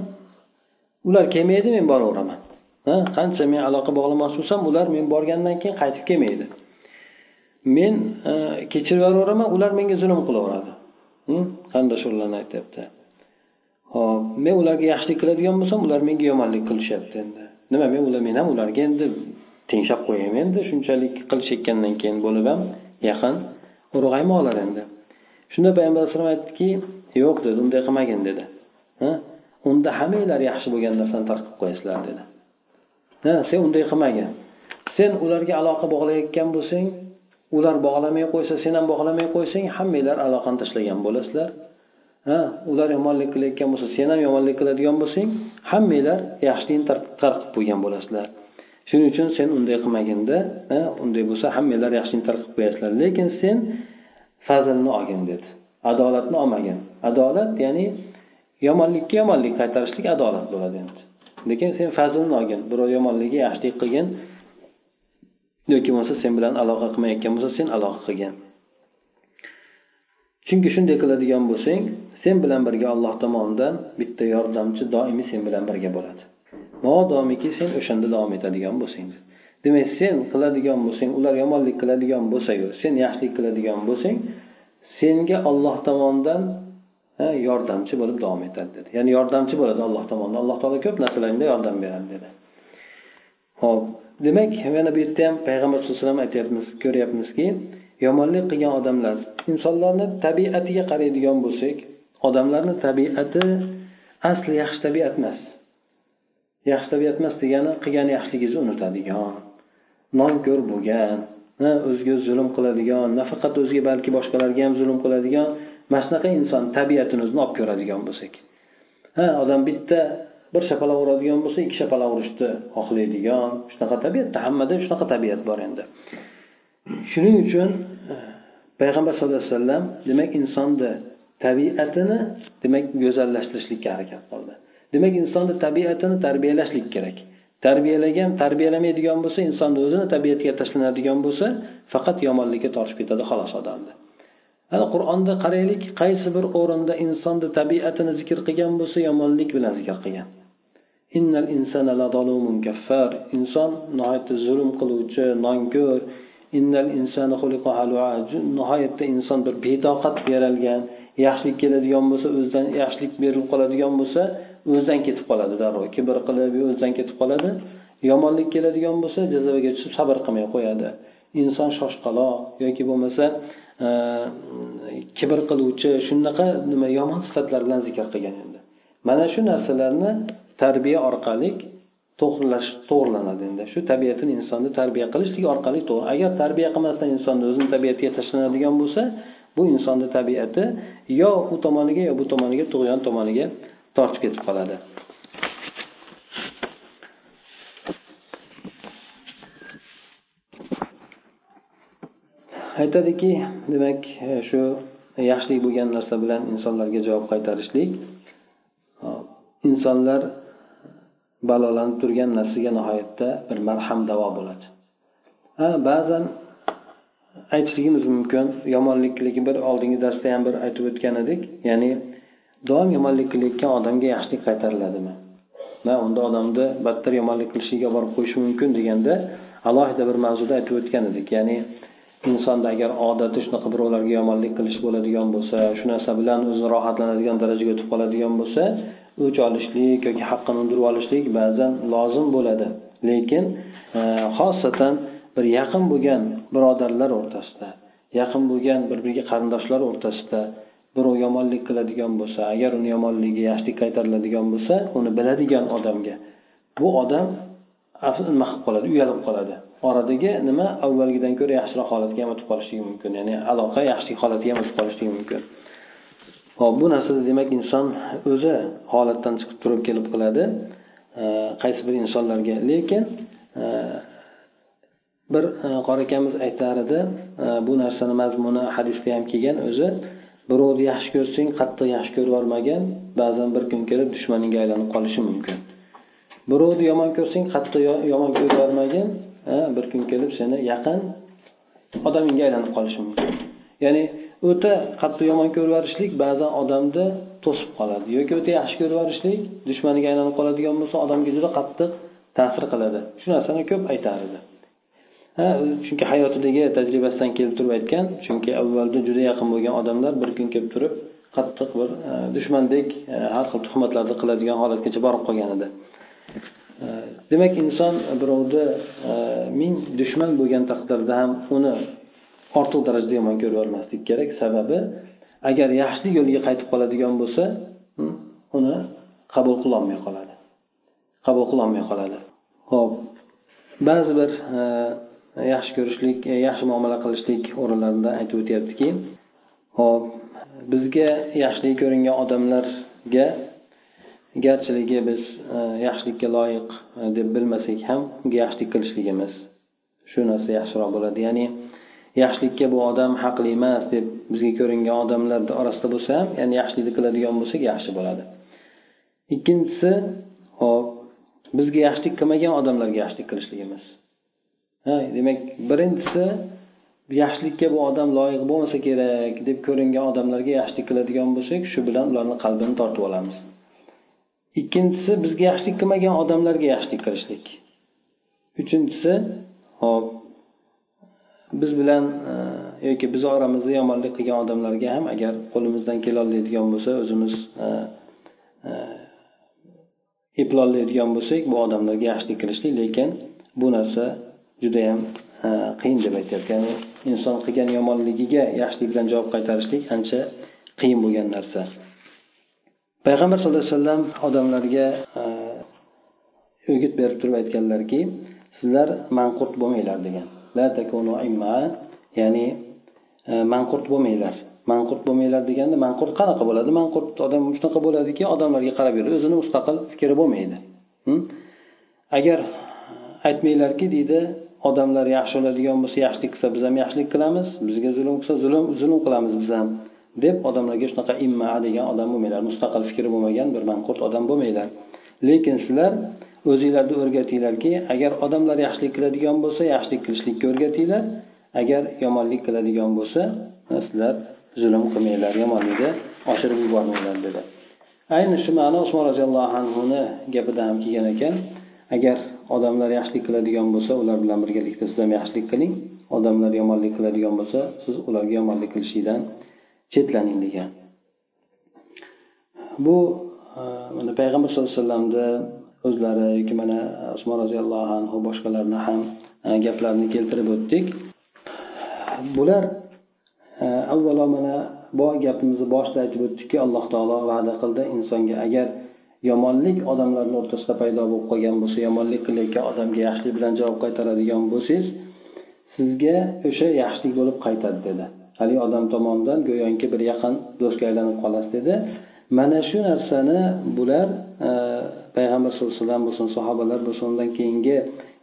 Ular kelmaydi men boraveraman qancha men aloqa bog'lamoqchi bo'lsam ular men borgandan keyin qaytib kelmaydi. Men e, kechirib yuboraveraman ular menga zulm qilaveradi hm? qarindosh urug'larni aytyapti. Hop men ularga yaxshilik qiladigan bo'lsam ular menga yomonlik qilishyapti endi. Nima men ular men ham ularga endi tengshab qo'yaymi endi? Shunchalik qilishayotgandan keyin bo'lib ham yaqin urug'aymoqlar endi. Shunda payg'ambar alayhisalom aytdiki yo'q dedi unday qilmagin dedi. Unda hammanglar yaxshi bo'lgan narsani tark qilib qo'yasizlar dedi. Ha sen unday qilmagin. Sen ularga aloqa bog'layotgan bo'lsang ular bog'lamay qo'ysa sen ham bog'lamay qo'ysang hammanglar aloqani tashlagan bo'lasizlar. Ha ular yomonlik qilayotgan bo'lsa sen ham yomonlik qiladigan bo'lsang hammanglar yaxshilikni tarqib qo'ygan bo'lasizlar. Shuning uchun sen unday qilmaginda unday bo'lsa hammanglar yaxshilikni tarqib qilib qo'yasizlar. Lekin sen fazlni olgin dedi. Adolatni olmagin. Adolat ya'ni yomonlikka yomonlik qaytarishlik adolat bo'ladi endi. Lekin sen fazlni olgin birov yomonligiga yaxshilik qilgin yoki bo'lmasa sen bilan aloqa qilmayotgan bo'lsa sen aloqa qilgin. Chunki shunday qiladigan bo'lsang sen bilan birga alloh tomonidan bitta yordamchi doimiy sen bilan birga bo'ladi. Modomiki sen o'shanda davom etadigan bo'lsang demak sen qiladigan bo'lsang ular yomonlik qiladigan bo'lsayu sen yaxshilik qiladigan bo'lsang senga olloh tomonidan yordamchi bo'lib davom etadi dedi. Ya'ni yordamchi bo'ladi alloh tomonidan. Alloh taolo ko'p narsalarga yordam beradi dedi. Ho'p demak mana bu yerda ham payg'ambar sallallohu alayhi vasallam aytyapmiz ko'ryapmizki yomonlik qilgan odamlar insonlarni tabiatiga qaraydigan bo'lsak odamlarni tabiati asli yaxshi tabiat emas. Yaxshi tabiat emas degani qilgan yaxshiligingizni unutadigan nonko'r bo'lgan o'ziga zulm qiladigan nafaqat o'ziga balki boshqalarga ham zulm qiladigan mana shunaqa inson tabiatini olib ko'radigan bo'lsak. Ha odam bitta bir shapaloq uradigan bo'lsa ikki shapaloq urishni xohlaydigan. Shunaqa tabiatda hammada shunaqa tabiat bor endi. Shuning uchun eh, payg'ambar sallallohu alayhi vasallam demak insonni tabiatini demak go'zallashtirishlikka harakat qildi. Demak insonni tabiatini tarbiyalashlik kerak. Tarbiyalagan tarbiyalamaydigan bo'lsa insonni o'zini tabiatiga tashlanadigan bo'lsa faqat yomonlikka tortib ketadi xolos odamni ana qur'onda qaraylik qaysi bir o'rinda insonni tabiatini zikr qilgan bo'lsa yomonlik bilan zikr qilgan. Innal insana inson nihoyatda zulm qiluvchi nonko'r nihoyatda inson bir betoqat yaralgan yaxshilik keladigan bo'lsa o'zidan yaxshilik berilib qoladigan bo'lsa o'zidan ketib qoladi darrov. Kibr qilib o'zidan ketib qoladi. Yomonlik keladigan bo'lsa jazavaga tushib sabr qilmay qo'yadi. Inson shoshqaloq yoki bo'lmasa e, kibr qiluvchi shunaqa nima yomon sifatlar bilan zikr qilgan endi. Mana shu narsalarni tarbiya orqali to'g'rilash to'g'rilanadi. Endi shu tabiatini insonni tarbiya qilishlik orqali to'g'ri. Agar tarbiya qilmasdan insonni o'zini tabiatiga tashlanadigan bo'lsa bu insonni tabiati yo u tomoniga yo bu tomoniga tug'yon tomoniga tortib ketib qoladi. Aytadiki demak e, shu yaxshilik bo'lgan narsa bilan insonlarga javob qaytarishlik. Insonlar balolanib turgan narsaga nihoyatda bir marham davo bo'ladi. Ha ba'zan aytishligimiz mumkin yomonlikligi bir oldingi darsda ham bir aytib o'tgan edik ya'ni doim yomonlik qilayotgan odamga yaxshilik qaytariladimi? Va unda odamni battar yomonlik qilishiga borib qo'yishi mumkin deganda alohida bir mavzuda aytib o'tgan edik. Ya'ni insonda agar odati shunaqa birovlarga yomonlik qilish bo'ladigan bo'lsa shu narsa bilan o'zi rohatlanadigan darajaga o'tib qoladigan bo'lsa o'ch olishlik yoki haqqini undirib olishlik ba'zan lozim bo'ladi. Lekin e, xosatan bir yaqin bo'lgan birodarlar o'rtasida yaqin bo'lgan bir biriga qarindoshlar o'rtasida birov yomonlik qiladigan bo'lsa agar uni yomonligiga yaxshilik qaytariladigan bo'lsa uni biladigan odamga bu odam nima qilib qoladi uyalib qoladi. Oradagi nima? Avvalgidan ko'ra yaxshiroq holatga ham o'tib qolishligi mumkin ya'ni aloqa yaxshilik holatiga ham o'tib qolishligi mumkin. Hop bu narsada demak inson o'zi holatdan chiqib turib kelib qiladi qaysi bir insonlarga? Lekin e, bir e, qori akamiz aytar edi bu narsani mazmuni hadisda ham kelgan o'zi birovni yaxshi ko'rsang qattiq yaxshi ko'rib yubormagin ba'zan bir kun kelib dushmaningga aylanib qolishi mumkin. Birovni yomon ko'rsang qattiq yomon ko'rib yubormagin e, bir kun kelib seni yaqin odamingga aylanib qolishi mumkin. Ya'ni o'ta qattiq yomon ko'rib ba'zan odamni to'sib qoladi yoki o'ta yaxshi ko'rib dushmaniga aylanib qoladigan bo'lsa odamga juda qattiq ta'sir qiladi. Shu narsani ko'p aytar edi. Ha chunki hayotidagi tajribasidan kelib turib aytgan chunki avvalda juda yaqin bo'lgan odamlar bir kun kelib turib qattiq bir e, dushmandek e, har xil tuhmatlarni qiladigan holatgacha borib qolgan edi. E, demak inson birovni ming dushman bo'lgan taqdirda ham uni ortiq darajada yomon ko'rib yubormaslik kerak. Sababi agar yaxshilik yo'liga qaytib qoladigan bo'lsa uni qabul qilolmay qoladi. Qabul qilolmay qoladi. Ho'p ba'zi bir e, yaxshi ko'rishlik e, yaxshi muomala qilishlik o'rinlarida aytib o'tyaptiki hop bizga yaxshilik ko'ringan odamlarga garchiligi biz e, yaxshilikka loyiq e, deb bilmasak ham unga yaxshilik qilishligimiz shu narsa yaxshiroq bo'ladi. Ya'ni yaxshilikka bu odam haqli emas deb bizga ko'ringan odamlar orasida bo'lsa ham ya'ni yaxshilikni qiladigan bo'lsak yaxshi bo'ladi. Ikkinchisi hop bizga yaxshilik qilmagan odamlarga yaxshilik qilishligimiz. Ha demak birinchisi yaxshilikka bu odam loyiq bo'lmasa kerak deb ko'ringan odamlarga yaxshilik qiladigan bo'lsak shu bilan ularni qalbini tortib olamiz. Ikkinchisi bizga yaxshilik qilmagan odamlarga yaxshilik qilishlik. Uchinchisi hop biz bilan e, yoki biz oramizda yomonlik qilgan odamlarga ham agar qo'limizdan kelolmaydigan bo'lsa o'zimiz e, e eplolmaydigan bo'lsak bu odamlarga yaxshilik qilishlik lekin bu narsa judayam e, qiyin deb aytyapti. Ya'ni inson qilgan yomonligiga yaxshilik bilan javob qaytarishlik ancha qiyin bo'lgan narsa. Payg'ambar sallallohu alayhi vasallam odamlarga o'git berib turib aytganlarki sizlar manqurt bo'lmanglar degan. La takunu imma ya'ni e, manqurt bo'lmanglar. Manqurt bo'lmanglar deganda manqurt qanaqa bo'ladi? Manqurt odam shunaqa bo'ladiki odamlarga qarab yuradi o'zini mustaqil fikri bo'lmaydi. Hm? Agar aytmanglarki deydi odamlar yaxshi bo'ladigan bo'lsa yaxshilik qilsa biz ham yaxshilik qilamiz bizga zulm qilsa zulm zulm qilamiz biz ham deb odamlarga shunaqa imma degan odam bo'lmanglar mustaqil fikri bo'lmagan bir manqurt odam bo'lmanglar. Lekin sizlar o'zinglarni o'rgatinglarki agar odamlar yaxshilik qiladigan bo'lsa yaxshilik qilishlikka o'rgatinglar. Agar yomonlik qiladigan bo'lsa sizlar zulm qilmanglar yomonlikni oshirib yubormanglar dedi. Ayni shu ma'no usmon roziyallohu anhuni gapidan ham kelgan ekan. Agar odamlar yaxshilik qiladigan bo'lsa ular bilan birgalikda siz ham yaxshilik qiling. Odamlar yomonlik qiladigan bo'lsa siz ularga yomonlik qilishlikdan chetlaning degan. Bu e, mana payg'ambar sallallohu alayhi vasallamni o'zlari yoki mana usmon roziyallohu anhu boshqalarni ham e, gaplarini keltirib o'tdik. Bular e, avvalo mana bu gapimizni boshida aytib o'tdikki alloh taolo va'da qildi insonga agar yomonlik odamlarni o'rtasida paydo bo'lib qolgan bo'lsa yomonlik qilayotgan odamga yaxshilik bilan javob qaytaradigan bo'lsangiz sizga o'sha yaxshilik bo'lib qaytadi dedi. Haligi odam tomonidan go'yoki bir yaqin do'stga aylanib qolasiz dedi. Mana shu narsani bular payg'ambar sallallohu alayhi vasallam bo'lsin sahobalar bo'lsin undan keyingi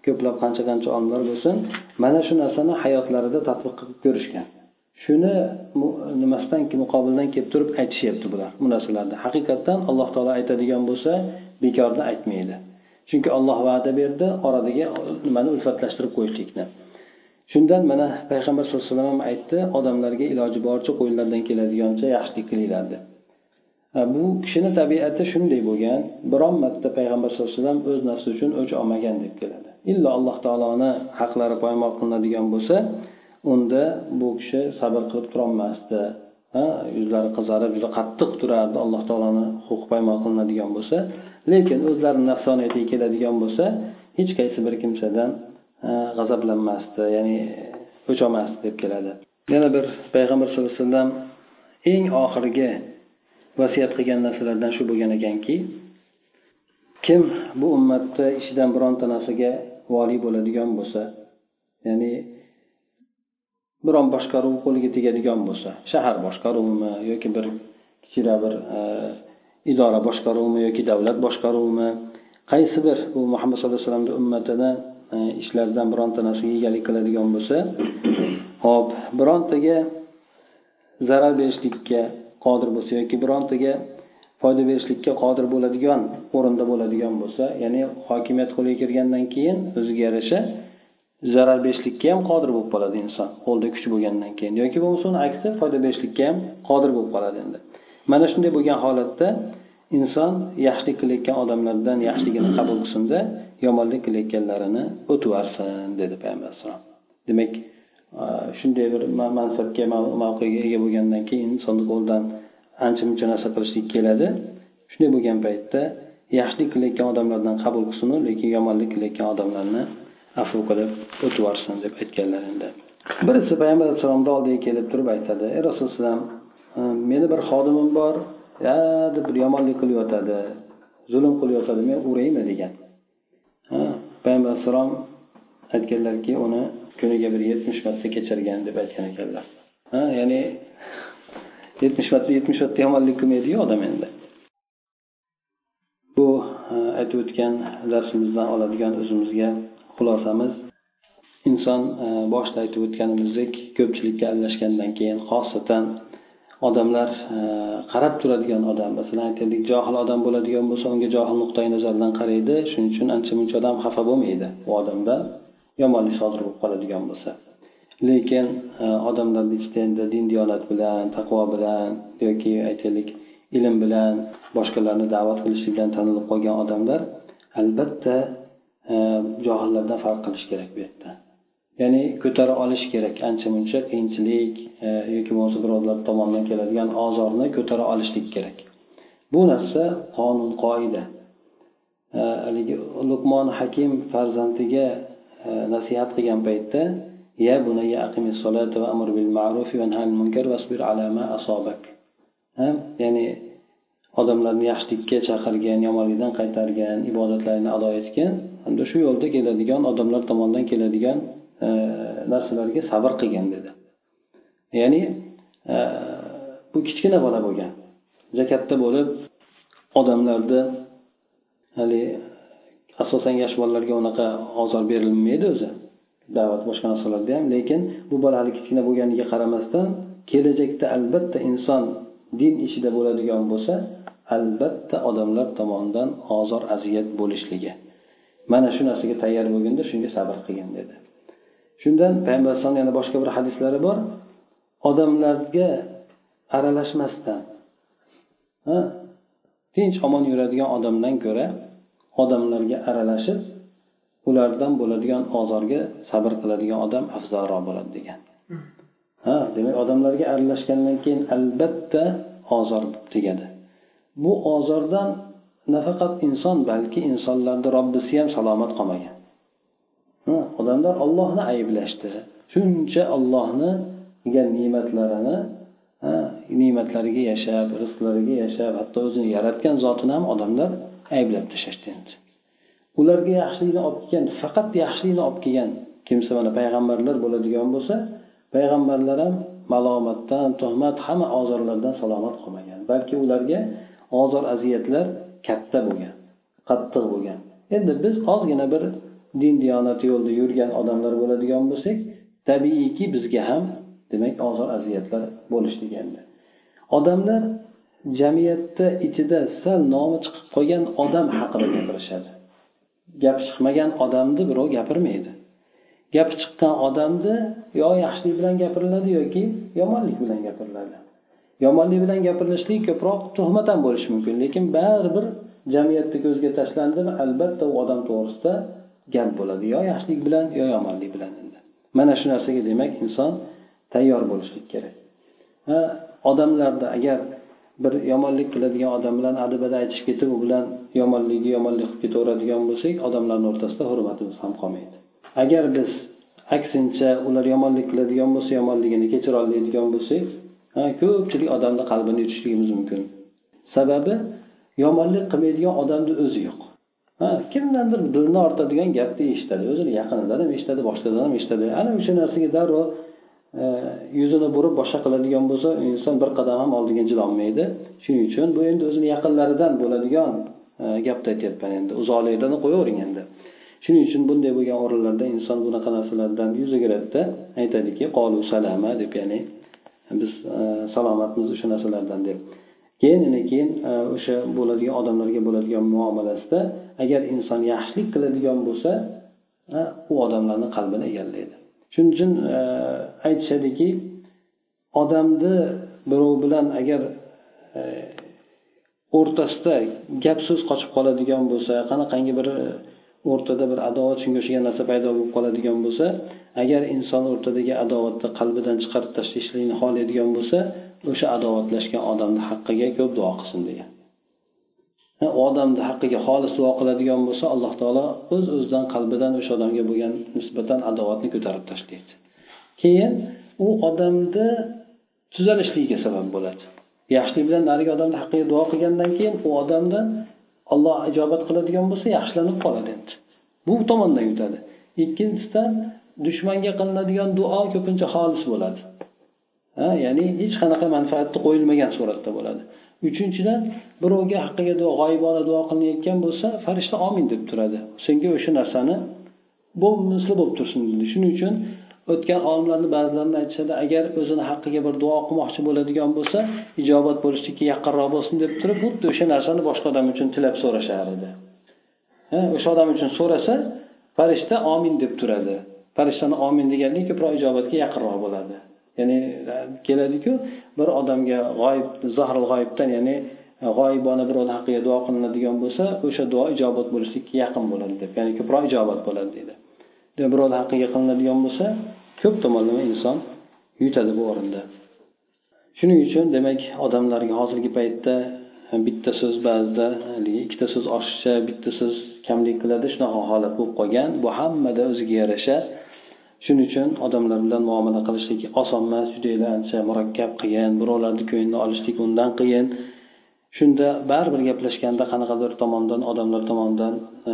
ko'plab qancha qancha olimlar bo'lsin mana shu narsani hayotlarida tadbiq qilib ko'rishgan. Shuni nimasidan muqobildan kelib turib aytishyapti bular bu narsalarni. Haqiqatdan alloh taolo aytadigan bo'lsa bekorni aytmaydi. Chunki olloh va'da berdi oradagi nimani ulfatlashtirib qo'yishlikni. Shundan mana payg'ambar sallallohu alayhi vasallam ham aytdi odamlarga iloji boricha qo'llaridan keladigancha yaxshilik qilinglar deb bu kishini tabiati shunday bo'lgan biron marta payg'ambar sallallohu alayhi vasallam o'z nafsi uchun o'ch olmagan deb keladi. Illo alloh taoloni haqlari poymol qilinadigan bo'lsa unda bu kishi sabr qilib turolmasdi. Yuzlari qizarib juda qattiq turardi alloh taoloni huquqi poymol qilinadigan bo'lsa. Lekin o'zlarini nafsoniyatiga keladigan bo'lsa hech qaysi bir kimsadan g'azablanmasdi ya'ni o'ch olmasdi deb keladi. Yana bir payg'ambar sallallohu alayhi vasallam eng oxirgi vasiyat qilgan narsalardan shu bo'lgan ekanki kim bu ummatni ishidan bironta narsaga voliy bo'ladigan bo'lsa ya'ni biron boshqaruv qo'liga tegadigan bo'lsa shahar boshqaruvimi yoki bir kichkina bir e, idora boshqaruvimi yoki davlat boshqaruvimi qaysi bir bu muhammad sallallohu alayhi vasallamni ummatini e, ishlaridan bironta narsaga egalik qiladigan bo'lsa hop birontaga zarar berishlikka qodir bo'lsa yoki birontaga foyda berishlikka qodir bo'ladigan o'rinda bo'ladigan bo'lsa ya'ni hokimiyat qo'liga kirgandan keyin o'ziga yarasha zarar berishlikka ham qodir bo'lib qoladi inson qo'lda kuch bo'lgandan keyin. Yoki bo'lmasa uni aksi foyda berishlikka ham qodir bo'lib qoladi endi. Mana shunday bo'lgan holatda inson yaxshilik qilayotgan odamlardan yaxshiligini qabul qilsinda yomonlik qilayotganlarini o'tiversin dedi payg'ambar alayhisalom demak shunday bir mansabga mavqega ega bo'lgandan keyin insonni qo'lidan ancha muncha narsa qilishlik keladi. Shunday bo'lgan paytda yaxshilik qilayotgan odamlardan qabul qilsinu lekin yomonlik qilayotgan odamlarni afu qilib o'tib yuborsin deb aytganlar endi. Birisi payg'ambar alayhissalomni oldiga kelib turib aytadi ey rasululloh e, meni bir xodimim bor ya deb bir yomonlik qilyotadi zulm qilyotadi men uraymi? degan. Payg'ambar alayhissalom aytganlarki uni kuniga bir yetmish marta kechirgan deb aytgan ekanlar. Ha ya'ni yetmish marta yetmish marta yomonlik qilmaydiyu odam endi. Bu e, aytib o'tgan darsimizdan oladigan o'zimizga xulosamiz. Inson e, boshida aytib o'tganimizdek ko'pchilikka aralashgandan keyin xosatan odamlar e, qarab turadigan odam. Masalan aytaylik johil odam bo'ladigan bo'lsa unga johil nuqtai nazardan qaraydi. Shuning uchun ancha muncha odam xafa bo'lmaydi u odamda yomonlik sodir bo'lib qoladigan bo'lsa. Lekin e, odamlarni ichida endi din diyonat bilan taqvo bilan yoki aytaylik ilm bilan boshqalarni da'vat qilishlik bilan tanilib qolgan odamlar albatta e, johillardan farq qilish kerak bu yerda. Ya'ni ko'tara olish kerak ancha muncha qiyinchilik e, yoki bo'lmasa birovlar tomonidan keladigan ozorni ko'tara olishlik kerak. Bu narsa qonun qoida. Haligi luqmon hakim farzandiga Э, nasihat qilgan paytda ya bunayya aqimis solata va amr bil ma'ruf va nahy munkar vasbir ala ma asabak. Ya'ni odamlarni yaxshilikka chaqirgan yomonlikdan qaytargan ibodatlarini ado etgan hamda shu yo'lda keladigan odamlar tomonidan keladigan e, narsalarga sabr qilgin dedi. Ya'ni e, bu kichkina bola bo'lgan. Juda katta bo'lib odamlarni haligi asosan yosh bolalarga unaqa ozor berilmaydi o'zi. Da'vat boshqa narsalarda ham lekin bu bola hali kichkina bo'lganiga qaramasdan kelajakda albatta inson din ishida bo'ladigan bo'lsa albatta odamlar tomonidan ozor aziyat bo'lishligi. Mana shu narsaga tayyor bo'lganda shunga sabr qilgin dedi. Shundan payg'ambar alayhisalom yana boshqa bir hadislari bor. Odamlarga aralashmasdan tinch omon yuradigan odamdan ko'ra odamlarga aralashib ulardan bo'ladigan ozorga sabr qiladigan odam afzalroq bo'ladi degan. Ha demak odamlarga aralashgandan keyin albatta ozor tegadi bu ozordan nafaqat inson balki insonlarni robbisi ham salomat qolmagan. Odamlar ollohni ayblashdi. Shuncha ollohni ne'matlarini ne'matlariga yashab rizqlariga yashab hatto o'zini yaratgan zotini ham odamlar ayblab tashlashdi endi. Ularga yaxshilikni olib kelgan faqat yaxshilikni olib kelgan kimsa mana payg'ambarlar bo'ladigan bo'lsa payg'ambarlar ham malomatdan tuhmat hamma ozorlardan salomat qolmagan. Balki ularga ozor aziyatlar katta bo'lgan qattiq bo'lgan. Endi biz ozgina bir din diyonati yo'lida yurgan odamlar bo'ladigan bo'lsak tabiiyki bizga ham demak ozor aziyatlar bo'lishligi endi. Odamlar jamiyatda ichida sal nomi chiqib qolgan odam haqida gapirishadi. Gapi chiqmagan odamni birov gapirmaydi. Gapi chiqqan odamni yo yaxshilik bilan gapiriladi yoki yomonlik bilan gapiriladi. Yomonlik bilan gapirilishlik ko'proq tuhmat ham bo'lishi mumkin lekin baribir jamiyatda ko'zga tashlandimi albatta u odam to'g'risida gap bo'ladi. Yo yaxshilik bilan yo yomonlik bilan endi. Mana shu narsaga demak inson tayyor bo'lishlik kerak. Ha odamlarda agar bir yomonlik qiladigan odam bilan adabada aytishib ketib u bilan yomonligi yomonlik qilib ketaveradigan bo'lsak odamlarni o'rtasida hurmatimiz ham qolmaydi. Agar biz aksincha ular yomonlik qiladigan bo'lsa yomonligini kechira olmaydigan bo'lsak ko'pchilik odamni qalbini yutishligimiz mumkin. Sababi yomonlik qilmaydigan odamni o'zi yo'q. Ha kimdandir dilni ortadigan gapni eshitadi o'zini yaqinidan ham eshitadi boshqadan ham eshitadi. Ana o'sha narsaga darrov yuzini burib boshqa qiladigan bo'lsa inson bir qadam ham oldiga jilolmaydi shuning uchun bu endi o'zini yaqinlaridan bo'ladigan e, gapni aytyapman endi. Uzoqliklarni qo'yavering endi. Shuning uchun bunday bo'lgan o'rinlarda inson bunaqa narsalardan yuz o'giradida aytadiki qolu salama deb ya'ni biz e, salomatmiz o'sha narsalardan deb. Keyin keyin e, o'sha bo'ladigan odamlarga bo'ladigan muomalasida agar inson yaxshilik qiladigan bo'lsa u odamlarni qalbini egallaydi shuning uchun e, aytishadiki odamni birov bilan agar e, o'rtasida gap so'z qochib qoladigan bo'lsa qanaqangi bir e, o'rtada bir adovat shunga o'xshagan narsa paydo bo'lib qoladigan bo'lsa agar inson o'rtadagi adovatni qalbidan chiqarib tashlashlikni xohlaydigan bo'lsa o'sha adovatlashgan odamni haqqiga ko'p duo qilsin degan. Odamni haqqiga xolis duo qiladigan bo'lsa alloh taolo o'z öz o'zidan qalbidan o'sha odamga bo'lgan nisbatan adovatni ko'tarib tashlaydi. Keyin u odamni tuzalishligiga sabab bo'ladi. Yaxshilik bilan narigi odamni haqqiga duo qilgandan keyin u odamdan olloh ijobat qiladigan bo'lsa yaxshilanib qoladi endi. Bu tomondan yutadi. Ikkinchisidan dushmanga qilinadigan duo ko'pincha xolis bo'ladi. Ha ya'ni hech qanaqa manfaatni qo'yilmagan suratda bo'ladi. Uchinchidan birovga haqqiga duo g'oyibona duo qilinayotgan bo'lsa farishta omin deb turadi. Senga o'sha narsani bu misli bo'lib tursin deydi shuning uchun o'tgan olimlarni ba'zilarini aytishadi agar o'zini haqqiga bir duo qilmoqchi bo'ladigan bo'lsa ijobat bo'lishlikka yaqinroq bo'lsin deb turib xuddi o'sha narsani boshqa odam uchun tilab so'rashar edi. O'sha odam uchun so'rasa farishta omin deb turadi. Farishtani omin deganlik ko'proq ijobatga yaqinroq bo'ladi. Ya'ni e, keladiku bir odamga g'oyib zohir g'oyibdan ya'ni e, g'oyibona birovni haqqiga duo qilinadigan bo'lsa o'sha duo ijobat bo'lishlikka yaqin bo'ladi deb ya'ni ko'proq ijobat bo'ladi deydi. Birovni haqqiga qilinadigan bo'lsa ko'p tomonlama inson yutadi bu o'rinda. Shuning uchun demak odamlarga hozirgi paytda e, bitta so'z ba'zida haligi ikkita so'z oshiqcha bitta so'z kamlik qiladi shunaqa holat bo'lib qolgan. Bu hammada o'ziga yarasha shuning uchun odamlar bilan muomala qilishlik oson emas. Judayam ancha murakkab qiyin birovlarni ko'nglini olishlik undan qiyin. Shunda baribir gaplashganda qanaqadir tomondan odamlar tomonidan e,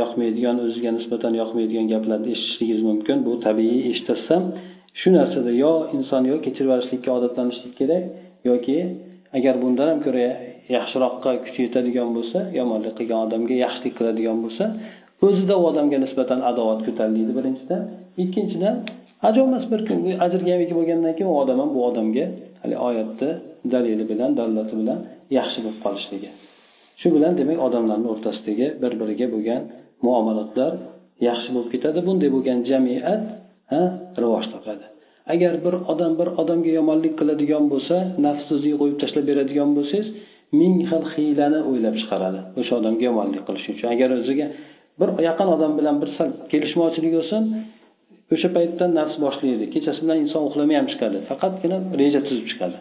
yoqmaydigan o'ziga nisbatan yoqmaydigan gaplarni eshitishligingiz mumkin. Bu tabiiy eshitilsa shu narsada yo inson yo kechirib yuborishlikka odatlanishlik kerak yoki agar bundan ham ko'ra yaxshiroqqa kuchi yetadigan bo'lsa yomonlik qilgan odamga yaxshilik qiladigan bo'lsa o'zida u odamga nisbatan adovat ko'tariladi birinchidan ikkinchidan ajomas bir kun ajrga ham bo'lgandan keyin u odam ham bu odamga hali oyatni dalili bilan dallati bilan yaxshi bo'lib qolishligi. Shu bilan demak odamlarni o'rtasidagi bir biriga bo'lgan muomalatlar yaxshi bo'lib ketadi. Bunday bo'lgan jamiyat rivoj topadi. Agar bir odam bir odamga yomonlik qiladigan bo'lsa nafsizni qo'yib tashlab beradigan bo'lsangiz ming xil hiylani o'ylab chiqaradi. O'sha odamga yomonlik qilish uchun. Agar o'ziga bir yaqin odam bilan bir sal kelishmovchilik bo'lsin o'sha paytdan nafs boshlaydi. Kechasi bilan inson uxlamay ham chiqadi. Faqatgina reja tuzib chiqadi.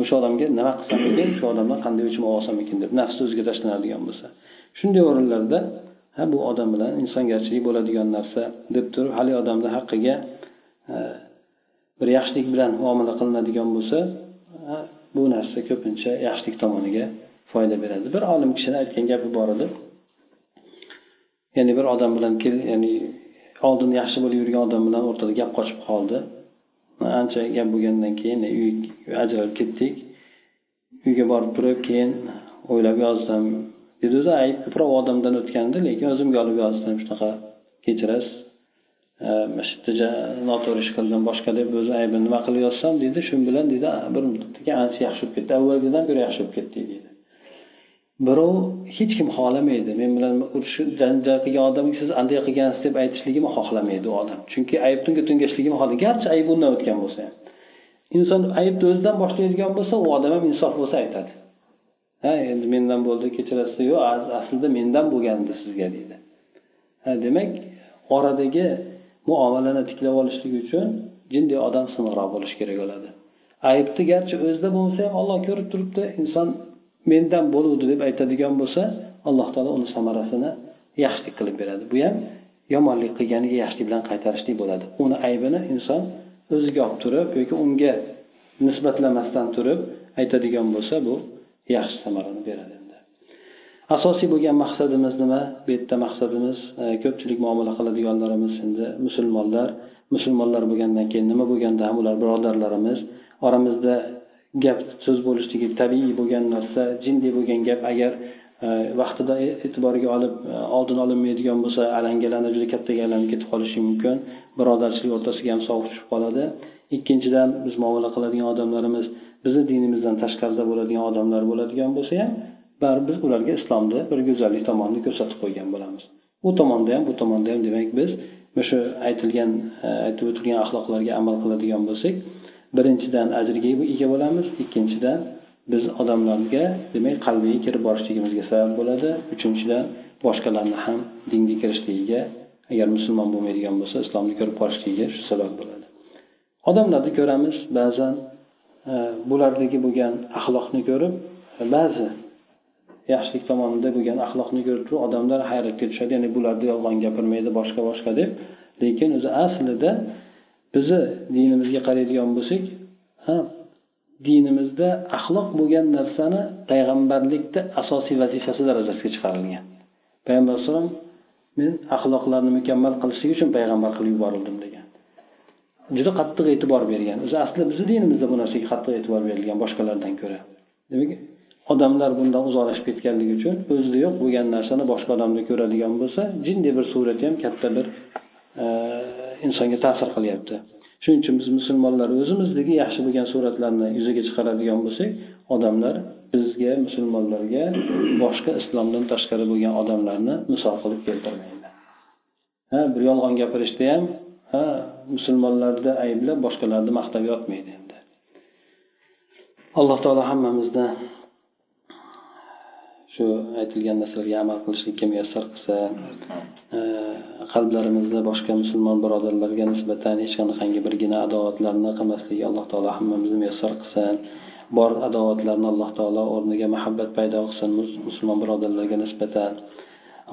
O'sha odamga nima qilsam ekan shu odamdan qanday o'chim olsam ekan deb nafsi o'ziga tashlanadigan bo'lsa. Shunday o'rinlarda ha bu odam bilan insongarchilik bo'ladigan narsa deb turib haligi odamni haqqiga e, bir yaxshilik bilan muomala qilinadigan bo'lsa bu narsa ko'pincha yaxshilik tomoniga foyda beradi. Bir olim kishini aytgan gapi bor edi. Ya'ni bir odam bilan ya'ni oldin yaxshi bo'lib yurgan odam bilan o'rtada gap qochib qoldi. Ancha gap bo'lgandan keyin e, uy ajralib ketdik. Uyga borib turib keyin o'ylab yozdim. Dedi o'zi ayb ko'proq odamdan o'tgandi lekin o'zimga olib yozdim shunaqa kechirasiz. E, Mana shu yerda noto'g'ri ish qildim boshqa deb o'zi aybini nima qilib yozsam? deydi shu bilan deydi bir muddatdan keyin ancha yaxshi bo'lib ketdi avvalgidan ko'ra yaxshi bo'lib ketdik deydi birov hech kim xohlamaydi. Men bilan urushib janjal qilgan odamga siz anday qilgansiz deb aytishligini xohlamaydi u odam. Chunki aybni to'ngashligini xohlaydi garchi ayb undan o'tgan bo'lsa ham. Inson aybni o'zidan boshlaydigan bo'lsa u odam ham insof bo'lsa aytadi. Ha endi mendan bo'ldi kechirasiz yo'q aslida mendan bo'lgandi sizga deydi. Ha demak oradagi muomalani tiklab olishlik uchun jinday odam sinqroq bo'lishi kerak bo'ladi. Aybni garchi o'zida bo'lmasa ham olloh ko'rib turibdi inson mendan bo'luvdi deb aytadigan bo'lsa alloh taolo uni samarasini yaxshilik qilib beradi. Bu ham yomonlik qilganiga yaxshilik bilan qaytarishlik bo'ladi. Uni aybini inson o'ziga olib turib yoki unga nisbatlamasdan turib aytadigan bo'lsa bu yaxshi samarani beradi endi. Asosiy bo'lgan maqsadimiz nima? Bu yerda maqsadimiz e, ko'pchilik muomala qiladiganlarimiz endi musulmonlar musulmonlar bo'lgandan keyin nima bo'lganda ham ular birodarlarimiz oramizda gap so'z bo'lishligi tabiiy bo'lgan narsa jinday bo'lgan gap agar e, vaqtida e, e'tiborga olib e, oldin olinmaydigan bo'lsa alangalanib juda kattaga aylanib ketib qolishi mumkin. Birodarchilik o'rtasiga ham sovuq tushib qoladi. Ikkinchidan biz muomala qiladigan odamlarimiz bizni dinimizdan tashqarida bo'ladigan odamlar bo'ladigan bo'lsa ham baribir biz ularga islomni bir go'zallik tomonini ko'rsatib qo'ygan bo'lamiz. U tomonda ham bu tomonda ham demak biz o'sha aytilgan aytib o'tilgan axloqlarga amal qiladigan bo'lsak birinchidan ajrga ega bo'lamiz. Ikkinchidan biz odamlarga demak qalbiga kirib borishligimizga sabab bo'ladi. Uchinchidan boshqalarni ham dinga kirishligiga agar musulmon bo'lmaydigan bo'lsa islomni ko'rib qolishligiga shu sabab bo'ladi. Odamlarni ko'ramiz ba'zan e, bulardagi bo'lgan axloqni ko'rib ba'zi yaxshilik tomonida bo'lgan axloqni ko'rib turib odamlar hayratga tushadi ya'ni bularda yolg'on gapirmaydi boshqa boshqa deb. Lekin o'zi aslida bizni dinimizga qaraydigan bo'lsak ha dinimizda axloq bo'lgan narsani payg'ambarlikda asosiy vazifasi darajasiga chiqarilgan. Payg'ambar alayhisalom men axloqlarni mukammal qilishlik uchun payg'ambar qilib yuborildim degan. Juda qattiq e'tibor bergan. O'zi asli bizni dinimizda bu narsaga qattiq e'tibor berilgan boshqalardan ko'ra. Demak odamlar bundan uzoqlashib ketganligi uchun o'zida yo'q bo'lgan narsani boshqa odamda ko'radigan bo'lsa jinday bir surati ham katta bir insonga ta'sir qilyapti. Shuning uchun biz musulmonlar o'zimizdagi yaxshi bo'lgan suratlarni yuzaga chiqaradigan bo'lsak odamlar bizga musulmonlarga boshqa islomdan tashqari bo'lgan odamlarni misol qilib keltirmaydi. Ha bir yolg'on gapirishda ham ha musulmonlarni ayblab boshqalarni maqtab yotmaydi endi. Alloh taolo hammamizni shu aytilgan narsalarga amal qilishlikka muyassar qilsa e, qalblarimizda boshqa musulmon birodarlarga nisbatan hech qanaqangi birgina adovatlarni qilmaslikka alloh taolo hammamizni muyassar qilsin bor adovatlarni alloh taolo o'rniga muhabbat paydo qilsin musulmon birodarlarga nisbatan.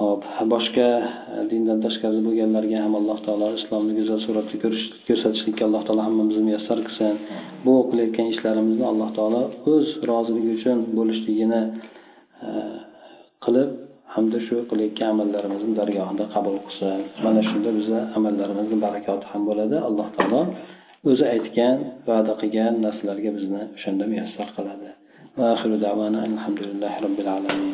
Hop boshqa e, dindan tashqari bo'lganlarga ham alloh taolo islomni go'zal suratda ko'rsatishlikka alloh taolo hammamizni muyassar qilsin. Bu qilayotgan ishlarimizni alloh taolo o'z roziligi uchun bo'lishligini qilib hamda shu qilayotgan amallarimizni dargohida qabul qilsa mana shunda bizni amallarimizni barakoti ham bo'ladi. Alloh taolo o'zi aytgan va'da qilgan narsalarga bizni o'shanda muyassar qiladi. Alhamdulillahi robbil alamin.